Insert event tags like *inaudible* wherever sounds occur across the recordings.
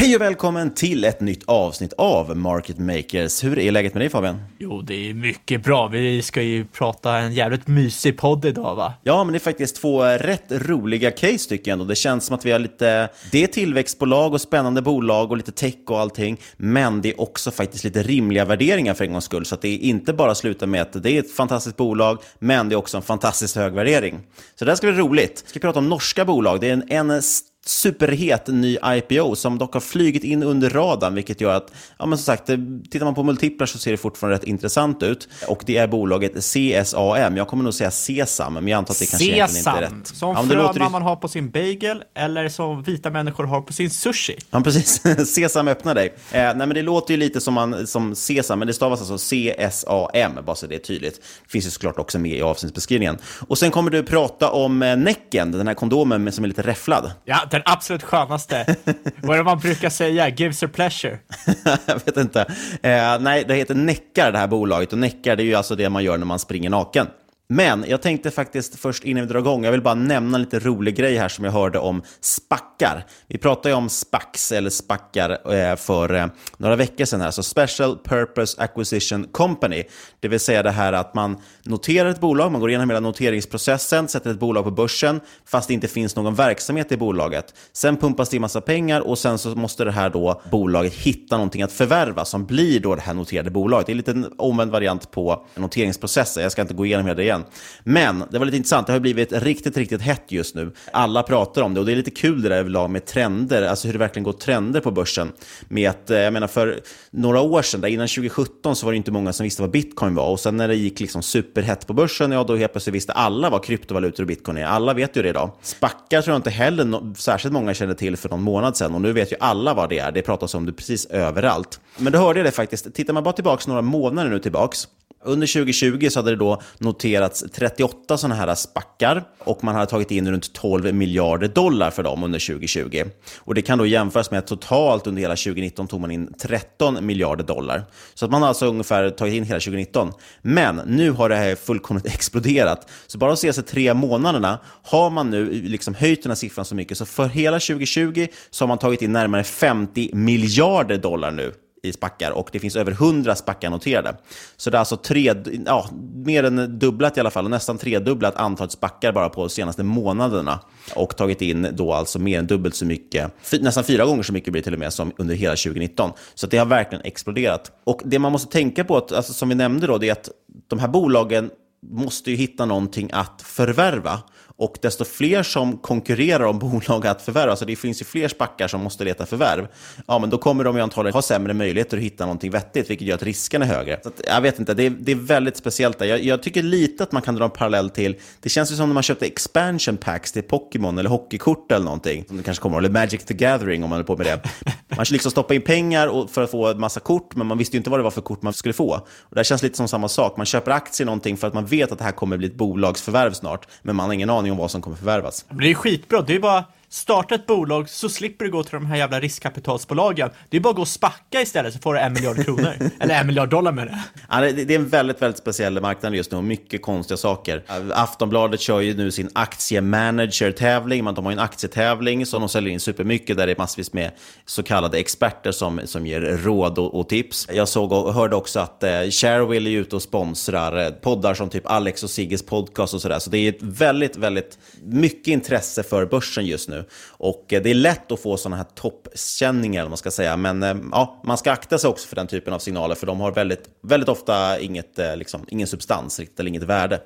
Hej och välkommen till ett nytt avsnitt av Market Makers. Hur är läget med dig Fabian? Jo, det är mycket bra. Vi ska ju prata en jävligt mysig podd idag va? Ja, men det är faktiskt två rätt roliga case tycker jag ändå. Det känns som att vi har lite, det är tillväxtbolag och spännande bolag och lite tech och allting, men det är också faktiskt lite rimliga värderingar för en gångs skull. Så att det är inte bara sluta med att det är ett fantastiskt bolag, men det är också en fantastiskt hög värdering. Så det här ska bli roligt. Vi ska prata om norska bolag. Det är en, en superhet ny IPO som dock har flygit in under radarn, vilket gör att, ja men som sagt, tittar man på multiplar så ser det fortfarande rätt intressant ut. Och det är bolaget CSAM. Jag kommer nog säga Sesam, men jag antar att det kanske egentligen inte är rätt. Som Ja, fröna låter man har på sin bagel eller som vita människor har på sin sushi. Ja, precis. *laughs* Sesam öppna dig. Eh, nej, men det låter ju lite som, man, som Sesam, men det stavas alltså C-S-A-M, bara så det är tydligt. Det finns ju såklart också med i avsnittsbeskrivningen. Och sen kommer du prata om eh, Necken, den här kondomen som är lite räfflad. Ja, den absolut skönaste. *laughs* Vad är det man brukar säga? Gives a pleasure. *laughs* jag vet inte. Eh, nej, det heter Neckar det här bolaget och Neckar det är ju alltså det man gör när man springer naken. Men jag tänkte faktiskt först innan vi drar igång, jag vill bara nämna en lite rolig grej här som jag hörde om spackar. Vi pratade ju om SPACs eller spackar eh, för eh, några veckor sedan här, så Special Purpose Acquisition Company. Det vill säga det här att man noterar ett bolag, man går igenom hela noteringsprocessen, sätter ett bolag på börsen fast det inte finns någon verksamhet i bolaget. Sen pumpas det in massa pengar och sen så måste det här då bolaget hitta någonting att förvärva som blir då det här noterade bolaget. Det är en liten omvänd variant på noteringsprocessen. Jag ska inte gå igenom hela det igen. Men det var lite intressant. Det har blivit riktigt, riktigt hett just nu. Alla pratar om det och det är lite kul det där överlag med trender, alltså hur det verkligen går trender på börsen. Med att, eh, jag menar för några år sedan, där innan 2017 så var det inte många som visste vad bitcoin var och sen när det gick liksom superhett på börsen, ja då helt plötsligt visste alla vad kryptovalutor och bitcoin är. Alla vet ju det idag. Spackar tror jag inte heller no särskilt många kände till för någon månad sedan och nu vet ju alla vad det är. Det pratas om det precis överallt. Men då hörde jag det faktiskt, tittar man bara tillbaka några månader nu tillbaks under 2020 så hade det då noterats 38 sådana här spackar och man hade tagit in runt 12 miljarder dollar för dem under 2020. Och det kan då jämföras med att totalt under hela 2019 tog man in 13 miljarder dollar. Så att man har alltså ungefär tagit in hela 2019. Men nu har det här fullkomligt *laughs* exploderat. Så bara de senaste tre månaderna har man nu liksom höjt den här siffran så mycket. Så för hela 2020 så har man tagit in närmare 50 miljarder dollar nu i spackar och det finns över 100 spackar noterade. Så det är alltså tre, ja, mer än dubblat i alla fall, och nästan tredubblat antalet spackar bara på de senaste månaderna. Och tagit in då alltså mer än dubbelt så mycket, nästan fyra gånger så mycket blir det till och med som under hela 2019. Så det har verkligen exploderat. Och det man måste tänka på, alltså, som vi nämnde då, det är att de här bolagen måste ju hitta någonting att förvärva. Och desto fler som konkurrerar om *laughs* bolag att förvärva, alltså det finns ju fler spackar som måste leta förvärv, ja men då kommer de ju antagligen ha sämre möjligheter att hitta någonting vettigt, vilket gör att risken är högre. Så att, jag vet inte, det är, det är väldigt speciellt där. Jag, jag, tycker lite att man kan dra en parallell till, det känns ju som när man köpte expansion packs till Pokémon eller hockeykort eller någonting, som det kanske kommer, eller Magic the Gathering om man är på med det. *laughs* Man liksom stoppar in pengar för att få en massa kort, men man visste ju inte vad det var för kort man skulle få. Och det här känns lite som samma sak, man köper aktier i någonting för att man vet att det här kommer bli ett bolagsförvärv snart, men man har ingen aning om vad som kommer förvärvas. Men det är skitbra, det är bara starta ett bolag så slipper du gå till de här jävla riskkapitalsbolagen. Det är bara att gå och spacka istället så får du en miljard kronor. *laughs* Eller en miljard dollar med det. Ja, det är en väldigt, väldigt speciell marknad just nu och mycket konstiga saker. Aftonbladet kör ju nu sin aktiemanager-tävling. De har ju en aktietävling som de säljer in supermycket där det är massvis med så kallade experter som, som ger råd och, och tips. Jag såg och hörde också att eh, Sharewill är ute och sponsrar eh, poddar som typ Alex och Sigges podcast och sådär. Så det är ett väldigt, väldigt mycket intresse för börsen just nu. Och eh, det är lätt att få sådana här toppkänningar, man ska säga. Men eh, ja, man ska akta sig också för den typen av signaler, för de har väldigt, väldigt ofta inget, eh, liksom, ingen substans eller inget värde.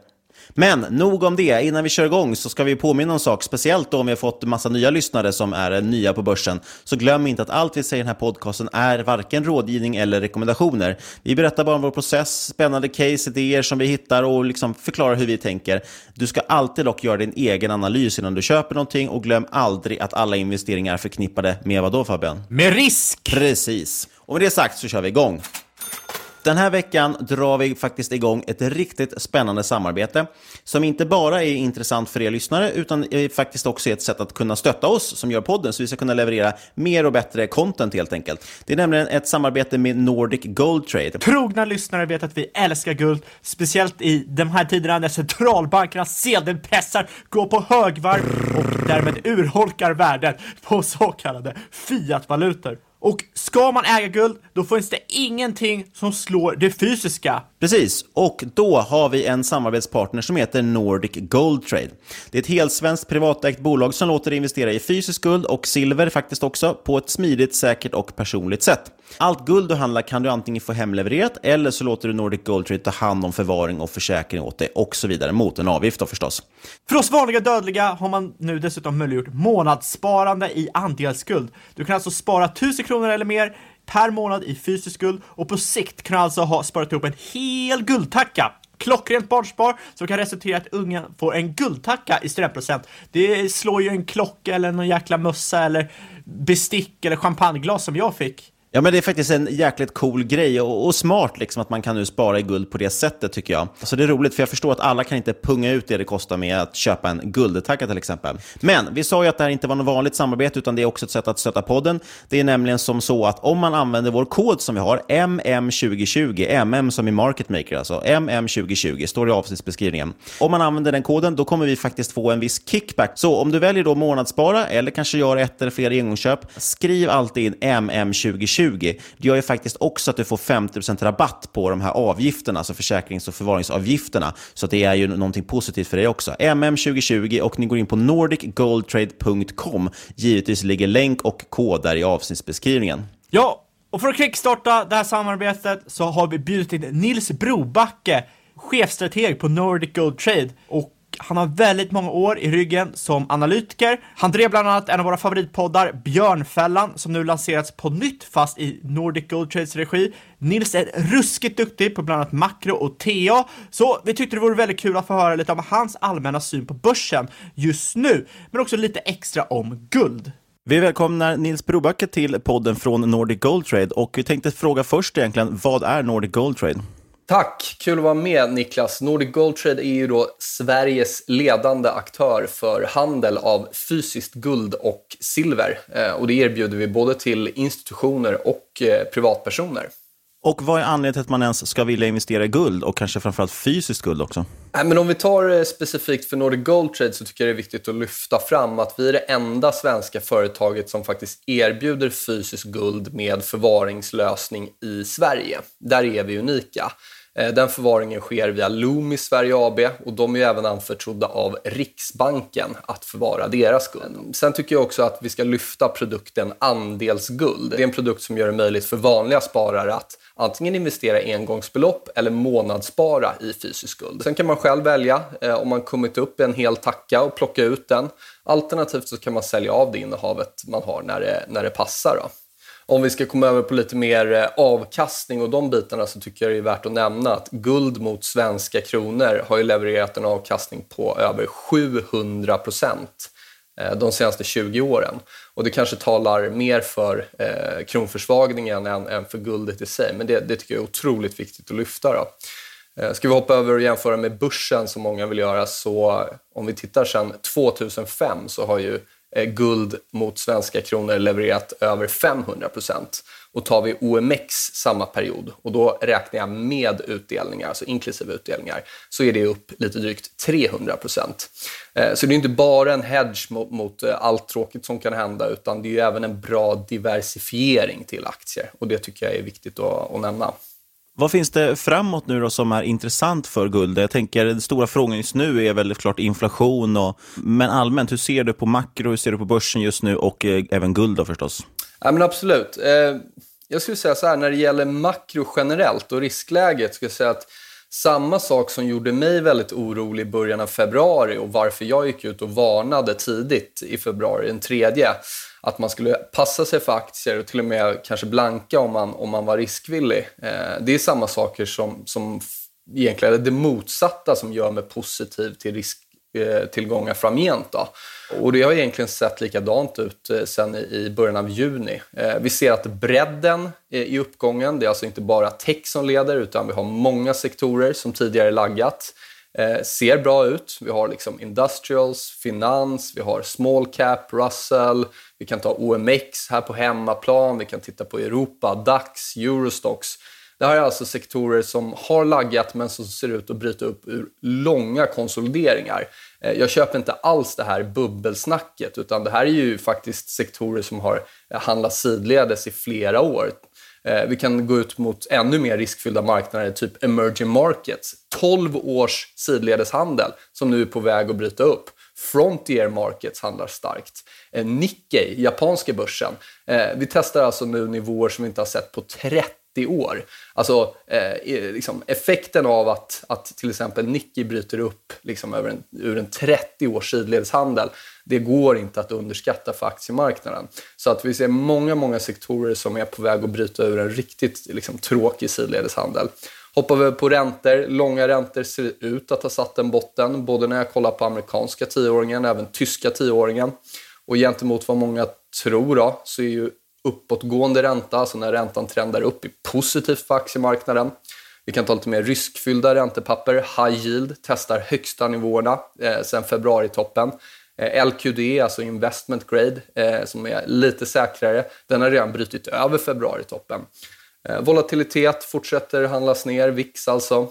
Men nog om det. Innan vi kör igång så ska vi påminna om en sak, speciellt då om vi har fått massa nya lyssnare som är nya på börsen. Så glöm inte att allt vi säger i den här podcasten är varken rådgivning eller rekommendationer. Vi berättar bara om vår process, spännande case, idéer som vi hittar och liksom förklarar hur vi tänker. Du ska alltid dock göra din egen analys innan du köper någonting och glöm aldrig att alla investeringar är förknippade med vad då Fabian? Med risk! Precis. Och med det sagt så kör vi igång. Den här veckan drar vi faktiskt igång ett riktigt spännande samarbete som inte bara är intressant för er lyssnare utan är faktiskt också ett sätt att kunna stötta oss som gör podden så vi ska kunna leverera mer och bättre content helt enkelt. Det är nämligen ett samarbete med Nordic Gold Trade. Trogna lyssnare vet att vi älskar guld, speciellt i de här tiderna när centralbankernas sedelpressar går på högvarv och därmed urholkar värdet på så kallade fiatvalutor. Och ska man äga guld, då finns det ingenting som slår det fysiska. Precis, och då har vi en samarbetspartner som heter Nordic Gold Trade. Det är ett helsvenskt privatägt bolag som låter dig investera i fysisk guld och silver faktiskt också på ett smidigt, säkert och personligt sätt. Allt guld du handlar kan du antingen få hemlevererat eller så låter du Nordic Gold Trade ta hand om förvaring och försäkring åt dig och så vidare mot en avgift då förstås. För oss vanliga dödliga har man nu dessutom möjliggjort månadssparande i andelsguld. Du kan alltså spara 1000 kronor eller mer per månad i fysisk guld och på sikt kan alltså ha sparat ihop en hel guldtacka klockrent barnspar som kan resultera i att ungen får en guldtacka i studentpresent. Det slår ju en klocka eller någon jäkla mössa eller bestick eller champagneglas som jag fick. Ja, men det är faktiskt en jäkligt cool grej och, och, smart liksom att man kan nu spara i guld på det sättet tycker jag. Så det är roligt för jag förstår att alla kan inte punga ut det det kostar med att köpa en guldtacka till exempel. Men vi sa ju att det här inte var något vanligt samarbete utan det är också ett sätt att stötta podden. Det är nämligen som så att om man använder vår kod som vi har, MM2020, MM som i Market Maker alltså, MM2020, står i avsnittsbeskrivningen. Om man använder den koden då kommer vi faktiskt få en viss kickback. Så om du väljer då månadsspara eller kanske gör ett eller flera engångsköp, skriv alltid in MM2020 2020, det gör ju faktiskt också att du får 50% rabatt på de här avgifterna, alltså försäkrings och förvaringsavgifterna. Så det är ju någonting positivt för dig också. MM 2020 och ni går in på nordicgoldtrade.com. Givetvis ligger länk och kod där i avsnittsbeskrivningen. Ja, och för att kickstarta det här samarbetet så har vi bjudit in Nils Brobacke, chefstrateg på Nordic Gold Trade. Och han har väldigt många år i ryggen som analytiker. Han drev bland annat en av våra favoritpoddar, Björnfällan, som nu lanserats på nytt fast i Nordic Gold Trades regi. Nils är ruskigt duktig på bland annat makro och TA, så vi tyckte det vore väldigt kul att få höra lite om hans allmänna syn på börsen just nu, men också lite extra om guld. Vi välkomnar Nils Brobacke till podden från Nordic Gold Trade och vi tänkte fråga först egentligen, vad är Nordic Gold Trade? Tack! Kul att vara med Niklas. Nordic Gold Trade är ju då Sveriges ledande aktör för handel av fysiskt guld och silver. Eh, och det erbjuder vi både till institutioner och eh, privatpersoner. Och vad är anledningen till att man ens ska vilja investera i guld och kanske framförallt fysiskt guld också? Nej, men om vi tar eh, specifikt för Nordic Gold Trade så tycker jag det är viktigt att lyfta fram att vi är det enda svenska företaget som faktiskt erbjuder fysiskt guld med förvaringslösning i Sverige. Där är vi unika. Eh, den förvaringen sker via Loomis Sverige AB och de är ju även anförtrodda av Riksbanken att förvara deras guld. Sen tycker jag också att vi ska lyfta produkten andelsguld. Det är en produkt som gör det möjligt för vanliga sparare att antingen investera engångsbelopp eller månadsspara i fysisk guld. Sen kan man själv välja eh, om man kommit upp i en hel tacka och plocka ut den. Alternativt så kan man sälja av det innehavet man har när det, när det passar. Då. Om vi ska komma över på lite mer eh, avkastning och de bitarna så tycker jag det är värt att nämna att guld mot svenska kronor har ju levererat en avkastning på över 700 procent eh, de senaste 20 åren. Och det kanske talar mer för eh, kronförsvagningen än, än, för guldet i sig, men det, det, tycker jag är otroligt viktigt att lyfta. Då. Eh, ska vi hoppa över och jämföra med börsen som många vill göra så om vi tittar sedan 2005 så har ju Eh, guld mot svenska kronor levererat över 500 procent. Och tar vi OMX samma period, och då räknar jag med utdelningar, alltså inklusive utdelningar, så är det upp lite drygt 300 procent. Eh, så det är inte bara en hedge mot, mot allt tråkigt som kan hända, utan det är även en bra diversifiering till aktier. Och det tycker jag är viktigt att, att nämna. Vad finns det framåt nu då som är intressant för guld? Jag tänker den stora frågan just nu är väldigt klart inflation, och, men allmänt, hur ser du på makro, hur ser du på börsen just nu och eh, även guld då förstås? Ja, men absolut. Eh, jag skulle säga så här, när det gäller makro generellt och riskläget, skulle jag säga att samma sak som gjorde mig väldigt orolig i början av februari och varför jag gick ut och varnade tidigt i februari, den tredje, att man skulle passa sig för aktier och till och med kanske blanka om man, om man var riskvillig. Eh, det är samma saker som, som egentligen är det motsatta som gör mig positiv till risktillgångar eh, framgent. Då. Och det har egentligen sett likadant ut eh, sen i början av juni. Eh, vi ser att bredden i uppgången, det är alltså inte bara tech som leder utan vi har många sektorer som tidigare laggat eh, ser bra ut. Vi har liksom industrials, finans, vi har small cap, Russell, vi kan ta OMX här på hemmaplan, vi kan titta på Europa, DAX, Eurostox. Det här är alltså sektorer som har laggat men som ser ut att bryta upp ur långa konsolideringar. Eh, jag köper inte alls det här bubbelsnacket utan det här är ju faktiskt sektorer som har eh, handlat sidledes i flera år. Eh, vi kan gå ut mot ännu mer riskfyllda marknader, typ emerging markets. 12 års sidledeshandel som nu är på väg att bryta upp. Frontier Markets handlar starkt. Eh, Nikkei, japanska börsen. Eh, vi testar alltså nu nivåer som vi inte har sett på 30 år. Alltså eh, liksom effekten av att, att till exempel Nikkei bryter upp liksom över en, ur en 30 års sidledshandel, det går inte att underskatta för aktiemarknaden. Så att vi ser många, många sektorer som är på väg att bryta ur en riktigt liksom, tråkig sidledeshandel. Hoppar vi på räntor, långa räntor ser ut att ha satt en botten, både när jag kollar på amerikanska tioåringen, även tyska tioåringen. Och gentemot vad många tror då, så är ju uppåtgående ränta, alltså när räntan trendar upp, är positivt för aktiemarknaden. Vi kan ta lite mer riskfyllda räntepapper. High yield testar högsta nivåerna eh, sen februaritoppen. Eh, LQD, alltså investment grade, eh, som är lite säkrare, den har redan brutit över februaritoppen. Eh, volatilitet fortsätter handlas ner, VIX alltså.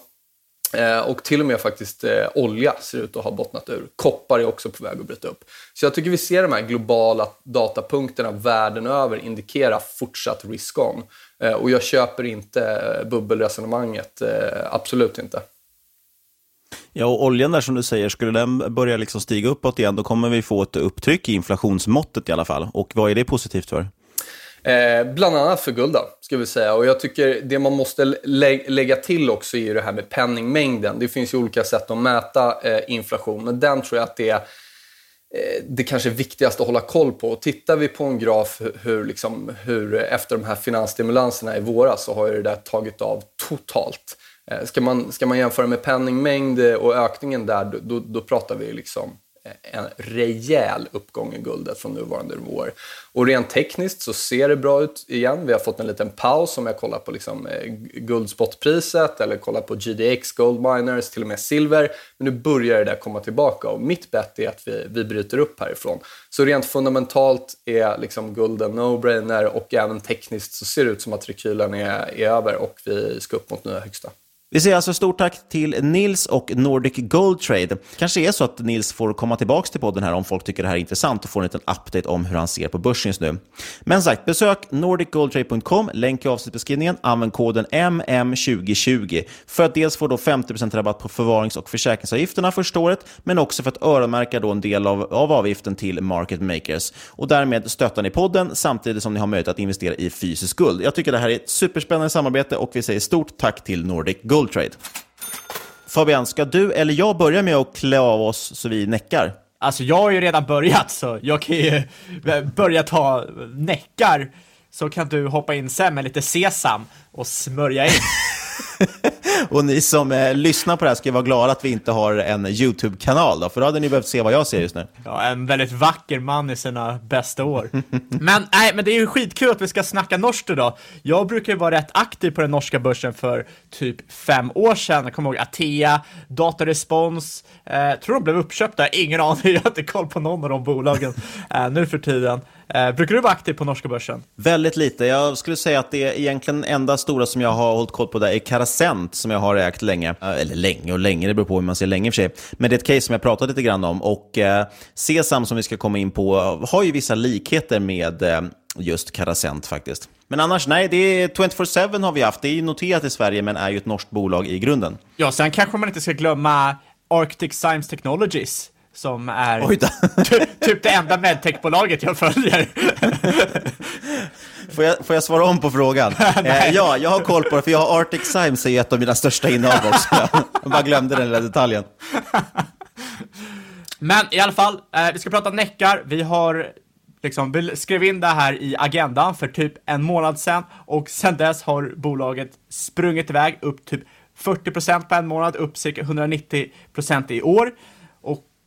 Eh, och till och med faktiskt eh, olja ser ut att ha bottnat ur. Koppar är också på väg att bryta upp. Så jag tycker vi ser de här globala datapunkterna världen över indikera fortsatt risk-on. Och jag köper inte bubbelresonemanget, absolut inte. Ja, och oljan där som du säger, skulle den börja liksom stiga uppåt igen, då kommer vi få ett upptryck i inflationsmåttet i alla fall. Och vad är det positivt för? Eh, bland annat för guld, ska vi säga. Och jag tycker det man måste lä lägga till också är ju det här med penningmängden. Det finns ju olika sätt att mäta eh, inflation, men den tror jag att det är eh, det kanske viktigaste att hålla koll på. Och tittar vi på en graf hur, liksom, hur efter de här finansstimulanserna i våras så har ju det där tagit av totalt. Eh, ska man, ska man jämföra med penningmängd och ökningen där, då, då pratar vi liksom Eh, en rejäl uppgång i guldet från nuvarande nivåer. Och rent tekniskt så ser det bra ut igen. Vi har fått en liten paus om jag kollar på liksom, eh, guldspotpriset eller kollar på GDX, Gold Miners, till och med silver. Men nu börjar det där komma tillbaka och mitt bett är att vi, vi bryter upp härifrån. Så rent fundamentalt är liksom gulden no-brainer och även tekniskt så ser det ut som att rekylen är, är över och vi ska upp mot nya högsta. Vi säger alltså stort tack till Nils och Nordic Gold Trade. Kanske är så att Nils får komma tillbaka till podden här om folk tycker det här är intressant och får en liten update om hur han ser på börsen just nu. Men sagt, besök nordicgoldtrade.com, länk i avsnittsbeskrivningen, använd koden MM2020 för att dels få då 50% rabatt på förvarings och försäkringsavgifterna första året, men också för att öronmärka då en del av, av avgiften till market makers. Och därmed stöttar ni podden samtidigt som ni har möjlighet att investera i fysisk guld. Jag tycker det här är ett superspännande samarbete och vi säger stort tack till Nordic Gold Trade. Fabian, ska du eller jag börja med att klä av oss så vi näckar? Alltså jag har ju redan börjat så jag kan ju börja ta näckar så kan du hoppa in sen med lite sesam och smörja in. *laughs* och ni som eh, lyssnar på det här ska vara glada att vi inte har en YouTube-kanal då, för då hade ni behövt se vad jag ser just nu. Ja, en väldigt vacker man i sina bästa år. men, nej, men det är ju skitkul att vi ska snacka norskt idag. Jag brukar ju vara rätt aktiv på den norska börsen för typ fem år sedan. Jag kommer ihåg Atea, Datarespons, eh, tror de blev uppköpta, ingen aning, jag har inte koll på någon av de bolagen eh, nu för tiden. Eh, brukar du vara aktiv på norska börsen? Väldigt lite. Jag skulle säga att det är egentligen enda stora som jag har hållit koll på där är Carasent som jag har ägt länge. Eh, eller länge och länge, det beror på hur man ser länge i och för sig. Men det är ett case som jag pratat lite grann om. Och eh, Sesam som vi ska komma in på har ju vissa likheter med eh, just Carasent faktiskt. Men annars, nej, det är 24-7 har vi haft. Det är ju noterat i Sverige men är ju ett norskt bolag i grunden. Ja, sen kanske man inte ska glömma Arctic Science Technologies som är *laughs* typ, det enda medtechbolaget jag följer. *laughs* Får jag, får jag svara om på frågan? *laughs* eh, ja, jag har koll på det, för jag har Arctic Science är ett av mina största innehav också. jag bara glömde den lilla detaljen. Men i alla fall, eh, vi ska prata näckar. Vi har liksom, vi skrev in det här i agendan för typ en månad sedan och sedan dess har bolaget sprungit iväg upp typ 40% på en månad, upp cirka 190% i år.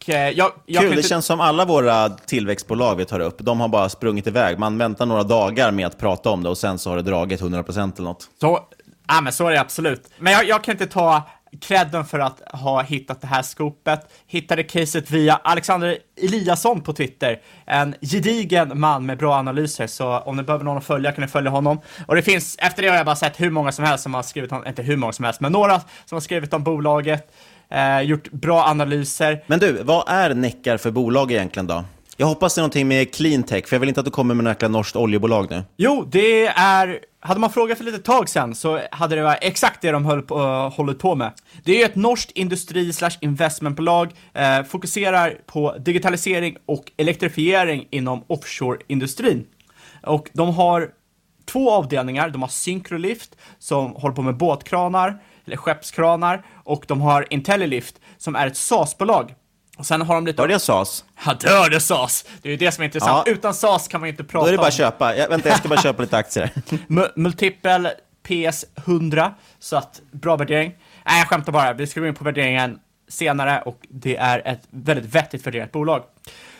Eh, jag, jag Kul, det inte... känns som alla våra tillväxtbolag vi tar upp, de har bara sprungit iväg. Man väntar några dagar med att prata om det och sen så har det dragit 100% eller något. Så, ja men så är det absolut. Men jag, jag kan inte ta credden för att ha hittat det här skopet. Hittade caset via Alexander Eliasson på Twitter. En gedigen man med bra analyser, så om ni behöver någon att följa kan ni följa honom. Och det finns, efter det har jag bara sett hur många som helst som har skrivit om, inte hur många som helst, men några som har skrivit om bolaget eh, gjort bra analyser. Men du, vad är Neckar för bolag egentligen då? Jag hoppas det är någonting med cleantech, för jag vill inte att du kommer med något norskt oljebolag nu. Jo, det är... Hade man frågat för lite tag sen så hade det varit exakt det de höll på, uh, hållit på med. Det är ju ett norskt industri slash investmentbolag, eh, fokuserar på digitalisering och elektrifiering inom offshore-industrin. Och de har två avdelningar, de har Syncrolift som håller på med båtkranar, eller skeppskranar, och de har Intellilift som är ett SAS-bolag. Och sen har de lite... Hörde jag SAS? Ja, du hörde SAS! Det är ju det som är intressant. Ja. Utan SAS kan man ju inte prata om... Då är det bara att köpa. Jag, vänta, jag ska bara köpa lite aktier. *laughs* Multipel PS 100, så att bra värdering. Nej, jag skämtar bara. Vi ska gå in på värderingen senare och det är ett väldigt vettigt värderat bolag.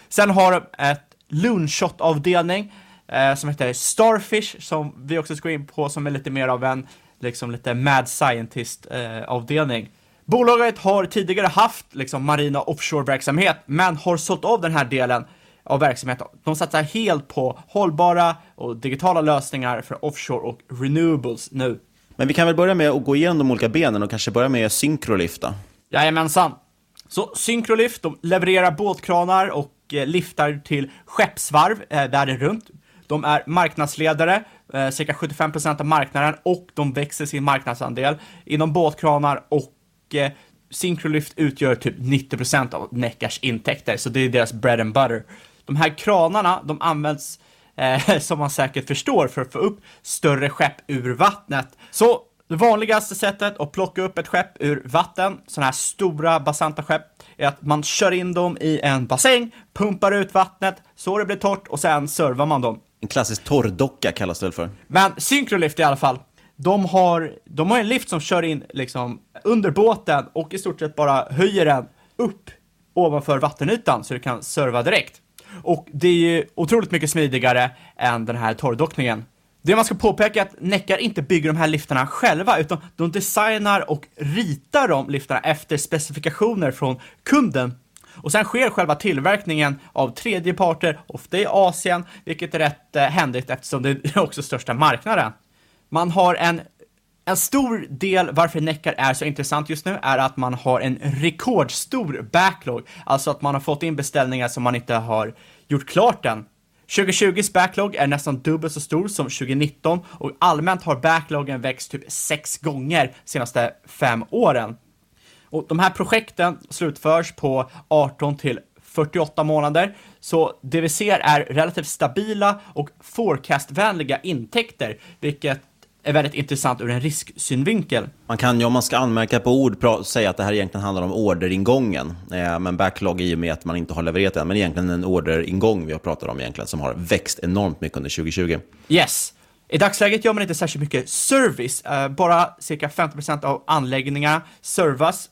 Sen har de ett Loonshot-avdelning eh, som heter Starfish, som vi också ska gå in på, som är lite mer av en liksom lite mad scientist-avdelning. Eh, Bolaget har tidigare haft liksom marina offshore-verksamhet, men har sålt av den här delen av verksamheten. De satsar helt på hållbara och digitala lösningar för offshore och renewables nu. Men vi kan väl börja med att gå igenom de olika benen och kanske börja med Syncrolift då? Jajamensan. Så Syncrolift, de levererar båtkranar och eh, liftar till skeppsvarv eh, världen runt. De är marknadsledare eh, cirka 75% av marknaden och de växer sin marknadsandel inom båtkranar och eh, Syncrolift utgör typ 90% av Neckars intäkter, så det är deras bread and butter. De här kranarna, de används eh, *laughs* som man säkert förstår för att få upp större skepp ur vattnet. Så det vanligaste sättet att plocka upp ett skepp ur vatten, sådana här stora basanta skepp, är att man kör in dem i en bassäng, pumpar ut vattnet så det blir torrt och sen servar man dem. En klassisk torrdocka kallas det väl för? Men Syncrolift i alla fall. De har, de har en lift som kör in liksom under båten och i stort sett bara höjer den upp ovanför vattenytan så du kan serva direkt. Och det är ju otroligt mycket smidigare än den här torrdockningen. Det man ska påpeka är att Neckar inte bygger de här liftarna själva, utan de designar och ritar de liftarna efter specifikationer från kunden. Och sen sker själva tillverkningen av tredje parter, ofta i Asien, vilket är rätt eh, händigt eftersom det är också största marknaden. Man har en en stor del varför Neckar är så intressant just nu är att man har en rekordstor backlog, alltså att man har fått in beställningar som man inte har gjort klart än. 2020s backlog är nästan dubbelt så stor som 2019 och allmänt har backlogen växt typ sex gånger senaste fem åren. Och de här projekten slutförs på 18 till 48 månader, så det vi ser är relativt stabila och forecastvänliga intäkter, vilket är väldigt intressant ur en risksynvinkel. Man kan ju, om man ska anmärka på ord, säga att det här egentligen handlar om orderingången. Eh, men backlog i och med att man inte har levererat än. Men egentligen en orderingång vi har pratat om egentligen, som har växt enormt mycket under 2020. Yes. I dagsläget gör man inte särskilt mycket service. Eh, bara cirka 50% av anläggningarna servas.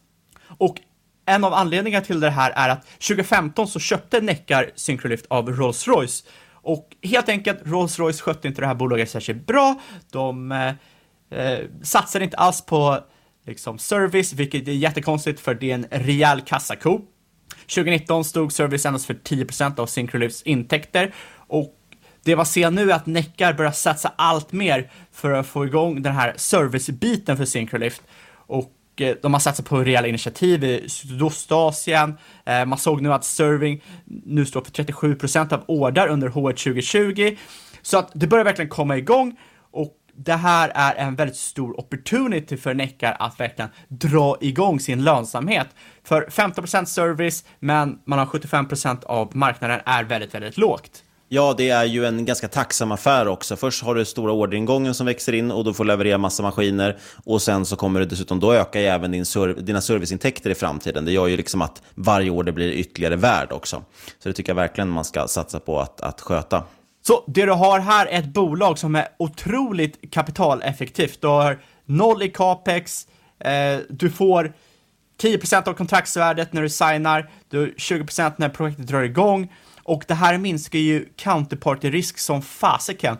Och en av anledningarna till det här är att 2015 så köpte Neckar Syncrolift av Rolls-Royce och helt enkelt, Rolls-Royce skötte inte det här bolaget särskilt bra. De eh, eh satsade inte alls på liksom, service, vilket är jättekonstigt för det är en rejäl kassako. 2019 stod service endast för 10% av Syncrolifts intäkter och det man ser nu är att Neckar börjar satsa allt mer för att få igång den här servicebiten för Syncrolift. Och Eh, de har satsat på rejäla initiativ i Sydostasien. Eh, man såg nu att serving nu står för 37% av order under H1 2020. Så att det börjar verkligen komma igång och det här är en väldigt stor opportunity för Neckar att verkligen dra igång sin lönsamhet. För 15% service, men man har 75% av marknaden är väldigt, väldigt lågt. Ja, det är ju en ganska tacksam affär också. Först har du stora orderingången som växer in och du får leverera massa maskiner. Och sen så kommer det dessutom, då öka även din serv dina serviceintäkter i framtiden. Det gör ju liksom att varje order blir ytterligare värd också. Så det tycker jag verkligen man ska satsa på att, att sköta. Så det du har här är ett bolag som är otroligt kapitaleffektivt. Du har noll i capex, eh, du får 10% av kontraktsvärdet när du signar, du har 20% när projektet drar igång och det här minskar ju counterparty-risk som fasiken.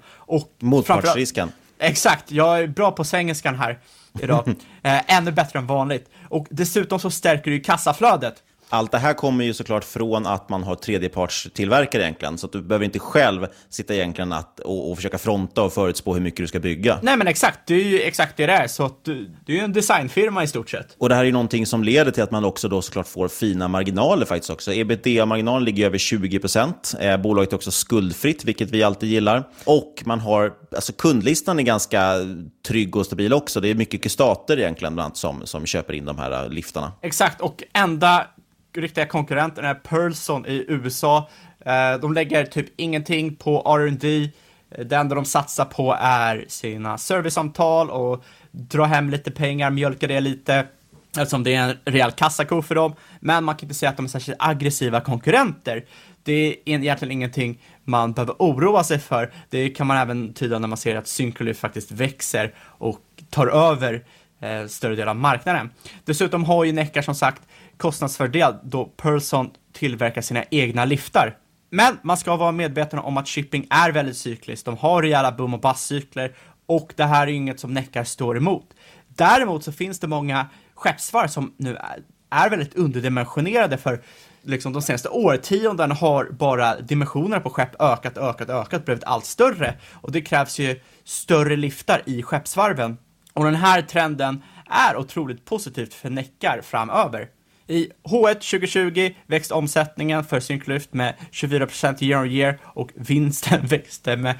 Motpartsrisken. Exakt, jag är bra på svengelskan här idag. *laughs* eh, ännu bättre än vanligt. Och dessutom så stärker det ju kassaflödet. Allt det här kommer ju såklart från att man har tredjepartstillverkare egentligen. Så att du behöver inte själv sitta egentligen att, och, och försöka fronta och förutspå hur mycket du ska bygga. Nej men exakt, det är ju exakt det det är. Så att du, det är ju en designfirma i stort sett. Och det här är ju någonting som leder till att man också då såklart får fina marginaler faktiskt också. Ebitda-marginalen ligger över 20%. Eh, bolaget är också skuldfritt, vilket vi alltid gillar. Och man har, alltså kundlistan är ganska trygg och stabil också. Det är mycket stater egentligen bland annat som, som köper in de här liftarna. Exakt, och enda riktiga konkurrenten är Pearlson i USA. Eh, de lägger typ ingenting på R&D. Eh, det enda de satsar på är sina servicesamtal och dra hem lite pengar, mjölka det lite eftersom det är en rejäl kassako för dem. Men man kan inte säga att de är särskilt aggressiva konkurrenter. Det är egentligen ingenting man behöver oroa sig för. Det kan man även tyda när man ser att Syncrolyf faktiskt växer och tar över eh, större del av marknaden. Dessutom har ju Neckar som sagt kostnadsfördel då Pearson tillverkar sina egna liftar. Men man ska vara medveten om att shipping är väldigt cykliskt. De har rejäla boom och bust-cykler och det här är inget som Neckar står emot. Däremot så finns det många skeppsvarv som nu är, är väldigt underdimensionerade för liksom de senaste årtiondena har bara dimensionerna på skepp ökat, ökat, ökat, blivit allt större och det krävs ju större liftar i skeppsvarven. Och den här trenden är otroligt positivt för Neckar framöver. I H1 2020 växte omsättningen för Synclyft med 24% year on year och vinsten *laughs* växte med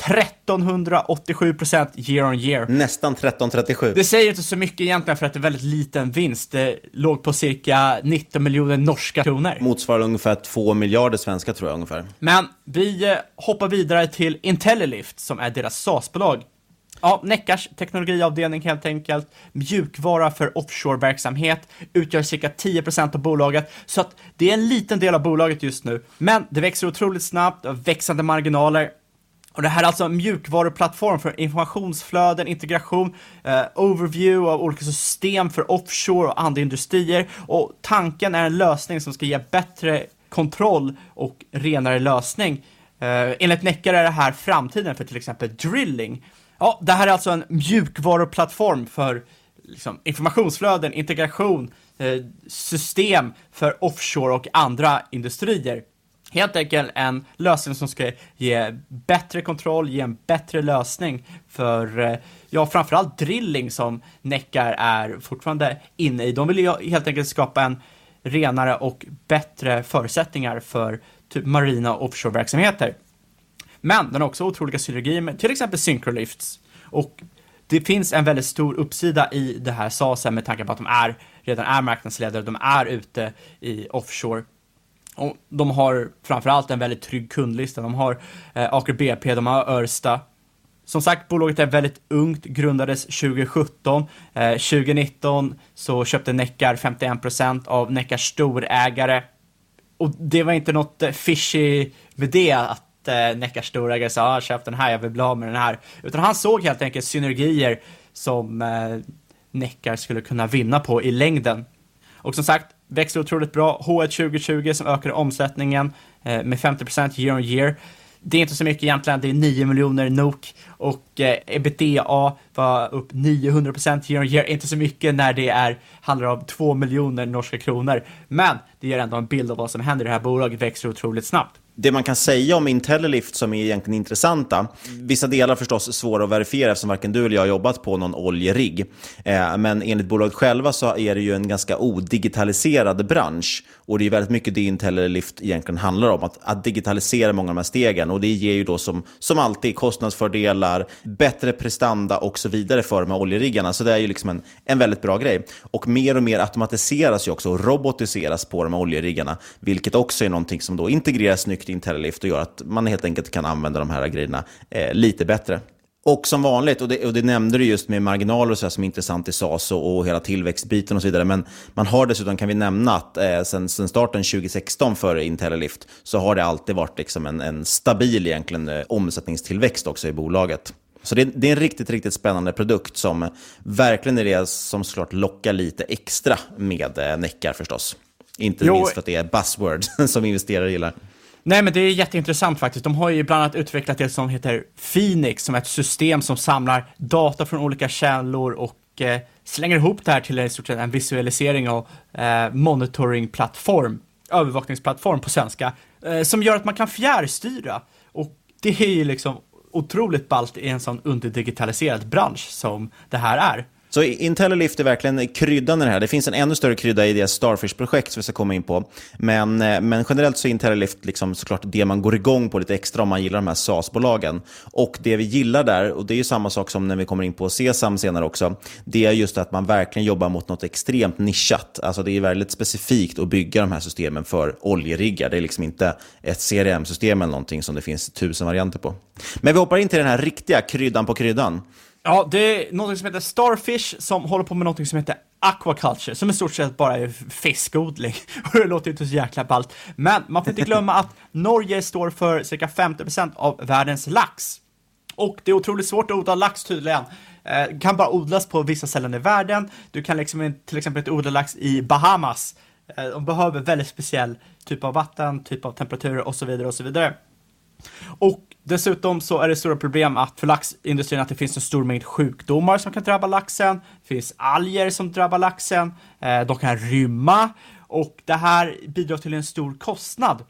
1387% year on year. Nästan 1337. Det säger inte så mycket egentligen för att det är väldigt liten vinst. Det låg på cirka 19 miljoner norska kronor. Motsvarar ungefär 2 miljarder svenska tror jag ungefär. Men vi eh, hoppar vidare till Intellilift som är deras SAS-bolag. Ja, Neckars teknologiavdelning helt enkelt, mjukvara för offshore-verksamhet, utgör cirka 10% av bolaget, så att det är en liten del av bolaget just nu. Men det växer otroligt snabbt, växande marginaler, Och det här är alltså en mjukvaruplattform för informationsflöden, integration, eh, overview av olika system för offshore och andra industrier. Och tanken är en lösning som ska ge bättre kontroll och renare lösning. Eh, enligt Neckar är det här framtiden för till exempel drilling. Ja, det här är alltså en mjukvaruplattform för liksom, informationsflöden, integration, eh, system för offshore och andra industrier. Helt enkelt en lösning som ska ge bättre kontroll, ge en bättre lösning för, eh, ja, framförallt drilling som Neckar är fortfarande inne i. De vill ju helt enkelt skapa en renare och bättre förutsättningar för typ marina offshore-verksamheter. Men den har också otroliga synergier med till exempel Syncrolifts. Och det finns en väldigt stor uppsida i det här SASen med tanke på att de är, redan är marknadsledare, de är ute i offshore. Och de har framförallt en väldigt trygg kundlista. De har eh, Aker BP, de har Örsta. Som sagt, bolaget är väldigt ungt, grundades 2017. Eh, 2019 så köpte Neckar 51% av Neckars storägare. Och det var inte något eh, fishy med det, att eh, Neckars storägare sa ah, köp den här, jag vill bli av med den här. Utan han såg helt enkelt synergier som eh, Neckar skulle kunna vinna på i längden. Och som sagt, växer otroligt bra. H1 2020 som ökar omsättningen eh, med 50% year on year. Det är inte så mycket egentligen, det är 9 miljoner NOK och eh, ebitda var upp 900% year on year, inte så mycket när det är, handlar om 2 miljoner norska kronor. Men det ger ändå en bild av vad som händer i det här bolaget, växer otroligt snabbt det man kan säga om Intellilift som är egentligen intressanta, vissa delar förstås svåra att verifiera eftersom varken du eller jag har jobbat på någon oljerigg. Eh, men enligt bolaget själva så är det ju en ganska odigitaliserad bransch. Och det är väldigt mycket det Intellilift egentligen handlar om, att, att digitalisera många av de här stegen. Och det ger ju då som, som alltid kostnadsfördelar, bättre prestanda och så vidare för de här oljeriggarna. Så det är ju liksom en, en väldigt bra grej. Och mer och mer automatiseras ju också och robotiseras på de här oljeriggarna, vilket också är någonting som då integreras snyggt i Intellilift och gör att man helt enkelt kan använda de här grejerna eh, lite bättre. Och som vanligt, och det, och det nämnde du just med marginaler och så som är intressant i SAS och, och, hela tillväxtbiten och så vidare. Men man har dessutom, kan vi nämna, att eh, sen, sen starten 2016 för Intellilift så har det alltid varit liksom en, en stabil egentligen, eh, omsättningstillväxt också i bolaget. Så det, det, är en riktigt, riktigt spännande produkt som verkligen är det som såklart lockar lite extra med eh, Neckar förstås. Inte jo. minst för att det är buzzword *laughs* som investerare gillar. Nej, men det är jätteintressant faktiskt. De har ju bland annat utvecklat det som heter Phoenix, som är ett system som samlar data från olika källor och eh, slänger ihop det här till en, stort sett en visualisering och eh, monitoringplattform, övervakningsplattform på svenska, eh, som gör att man kan fjärrstyra. Och det är ju liksom otroligt ballt i en sån underdigitaliserad bransch som det här är. Så Intellilift är verkligen kryddan i det här. Det finns en ännu större krydda i deras Starfish-projekt som vi ska komma in på. Men, eh, men generellt så är Intellilift liksom såklart det man går igång på lite extra om man gillar de här SaaS-bolagen. Och det vi gillar där, och det är ju samma sak som när vi kommer in på Sesam senare också, det är just att man verkligen jobbar mot något extremt nischat. Alltså det är väldigt specifikt att bygga de här systemen för oljeriggar. Det är liksom inte ett CRM-system eller någonting som det finns tusen varianter på. Men vi hoppar in till den här riktiga kryddan på kryddan. Ja, det är något som heter Starfish som håller på med något som heter aquaculture, som i stort sett bara är fiskodling. *laughs* Och det låter ju inte så jäkla ballt. Men man får inte glömma att Norge står för cirka 50% av världens lax. Och det är otroligt svårt att odla lax tydligen. Eh, kan bara odlas på vissa ställen i världen. Du kan liksom till exempel inte odla lax i Bahamas. Eh, de behöver väldigt speciell typ av vatten, typ av temperaturer och så vidare och så vidare. Och dessutom så är det stora problem att för laxindustrin att det finns en stor mängd sjukdomar som kan drabba laxen. Det finns alger som drabbar laxen. Eh, de kan rymma och det här bidrar till en stor kostnad.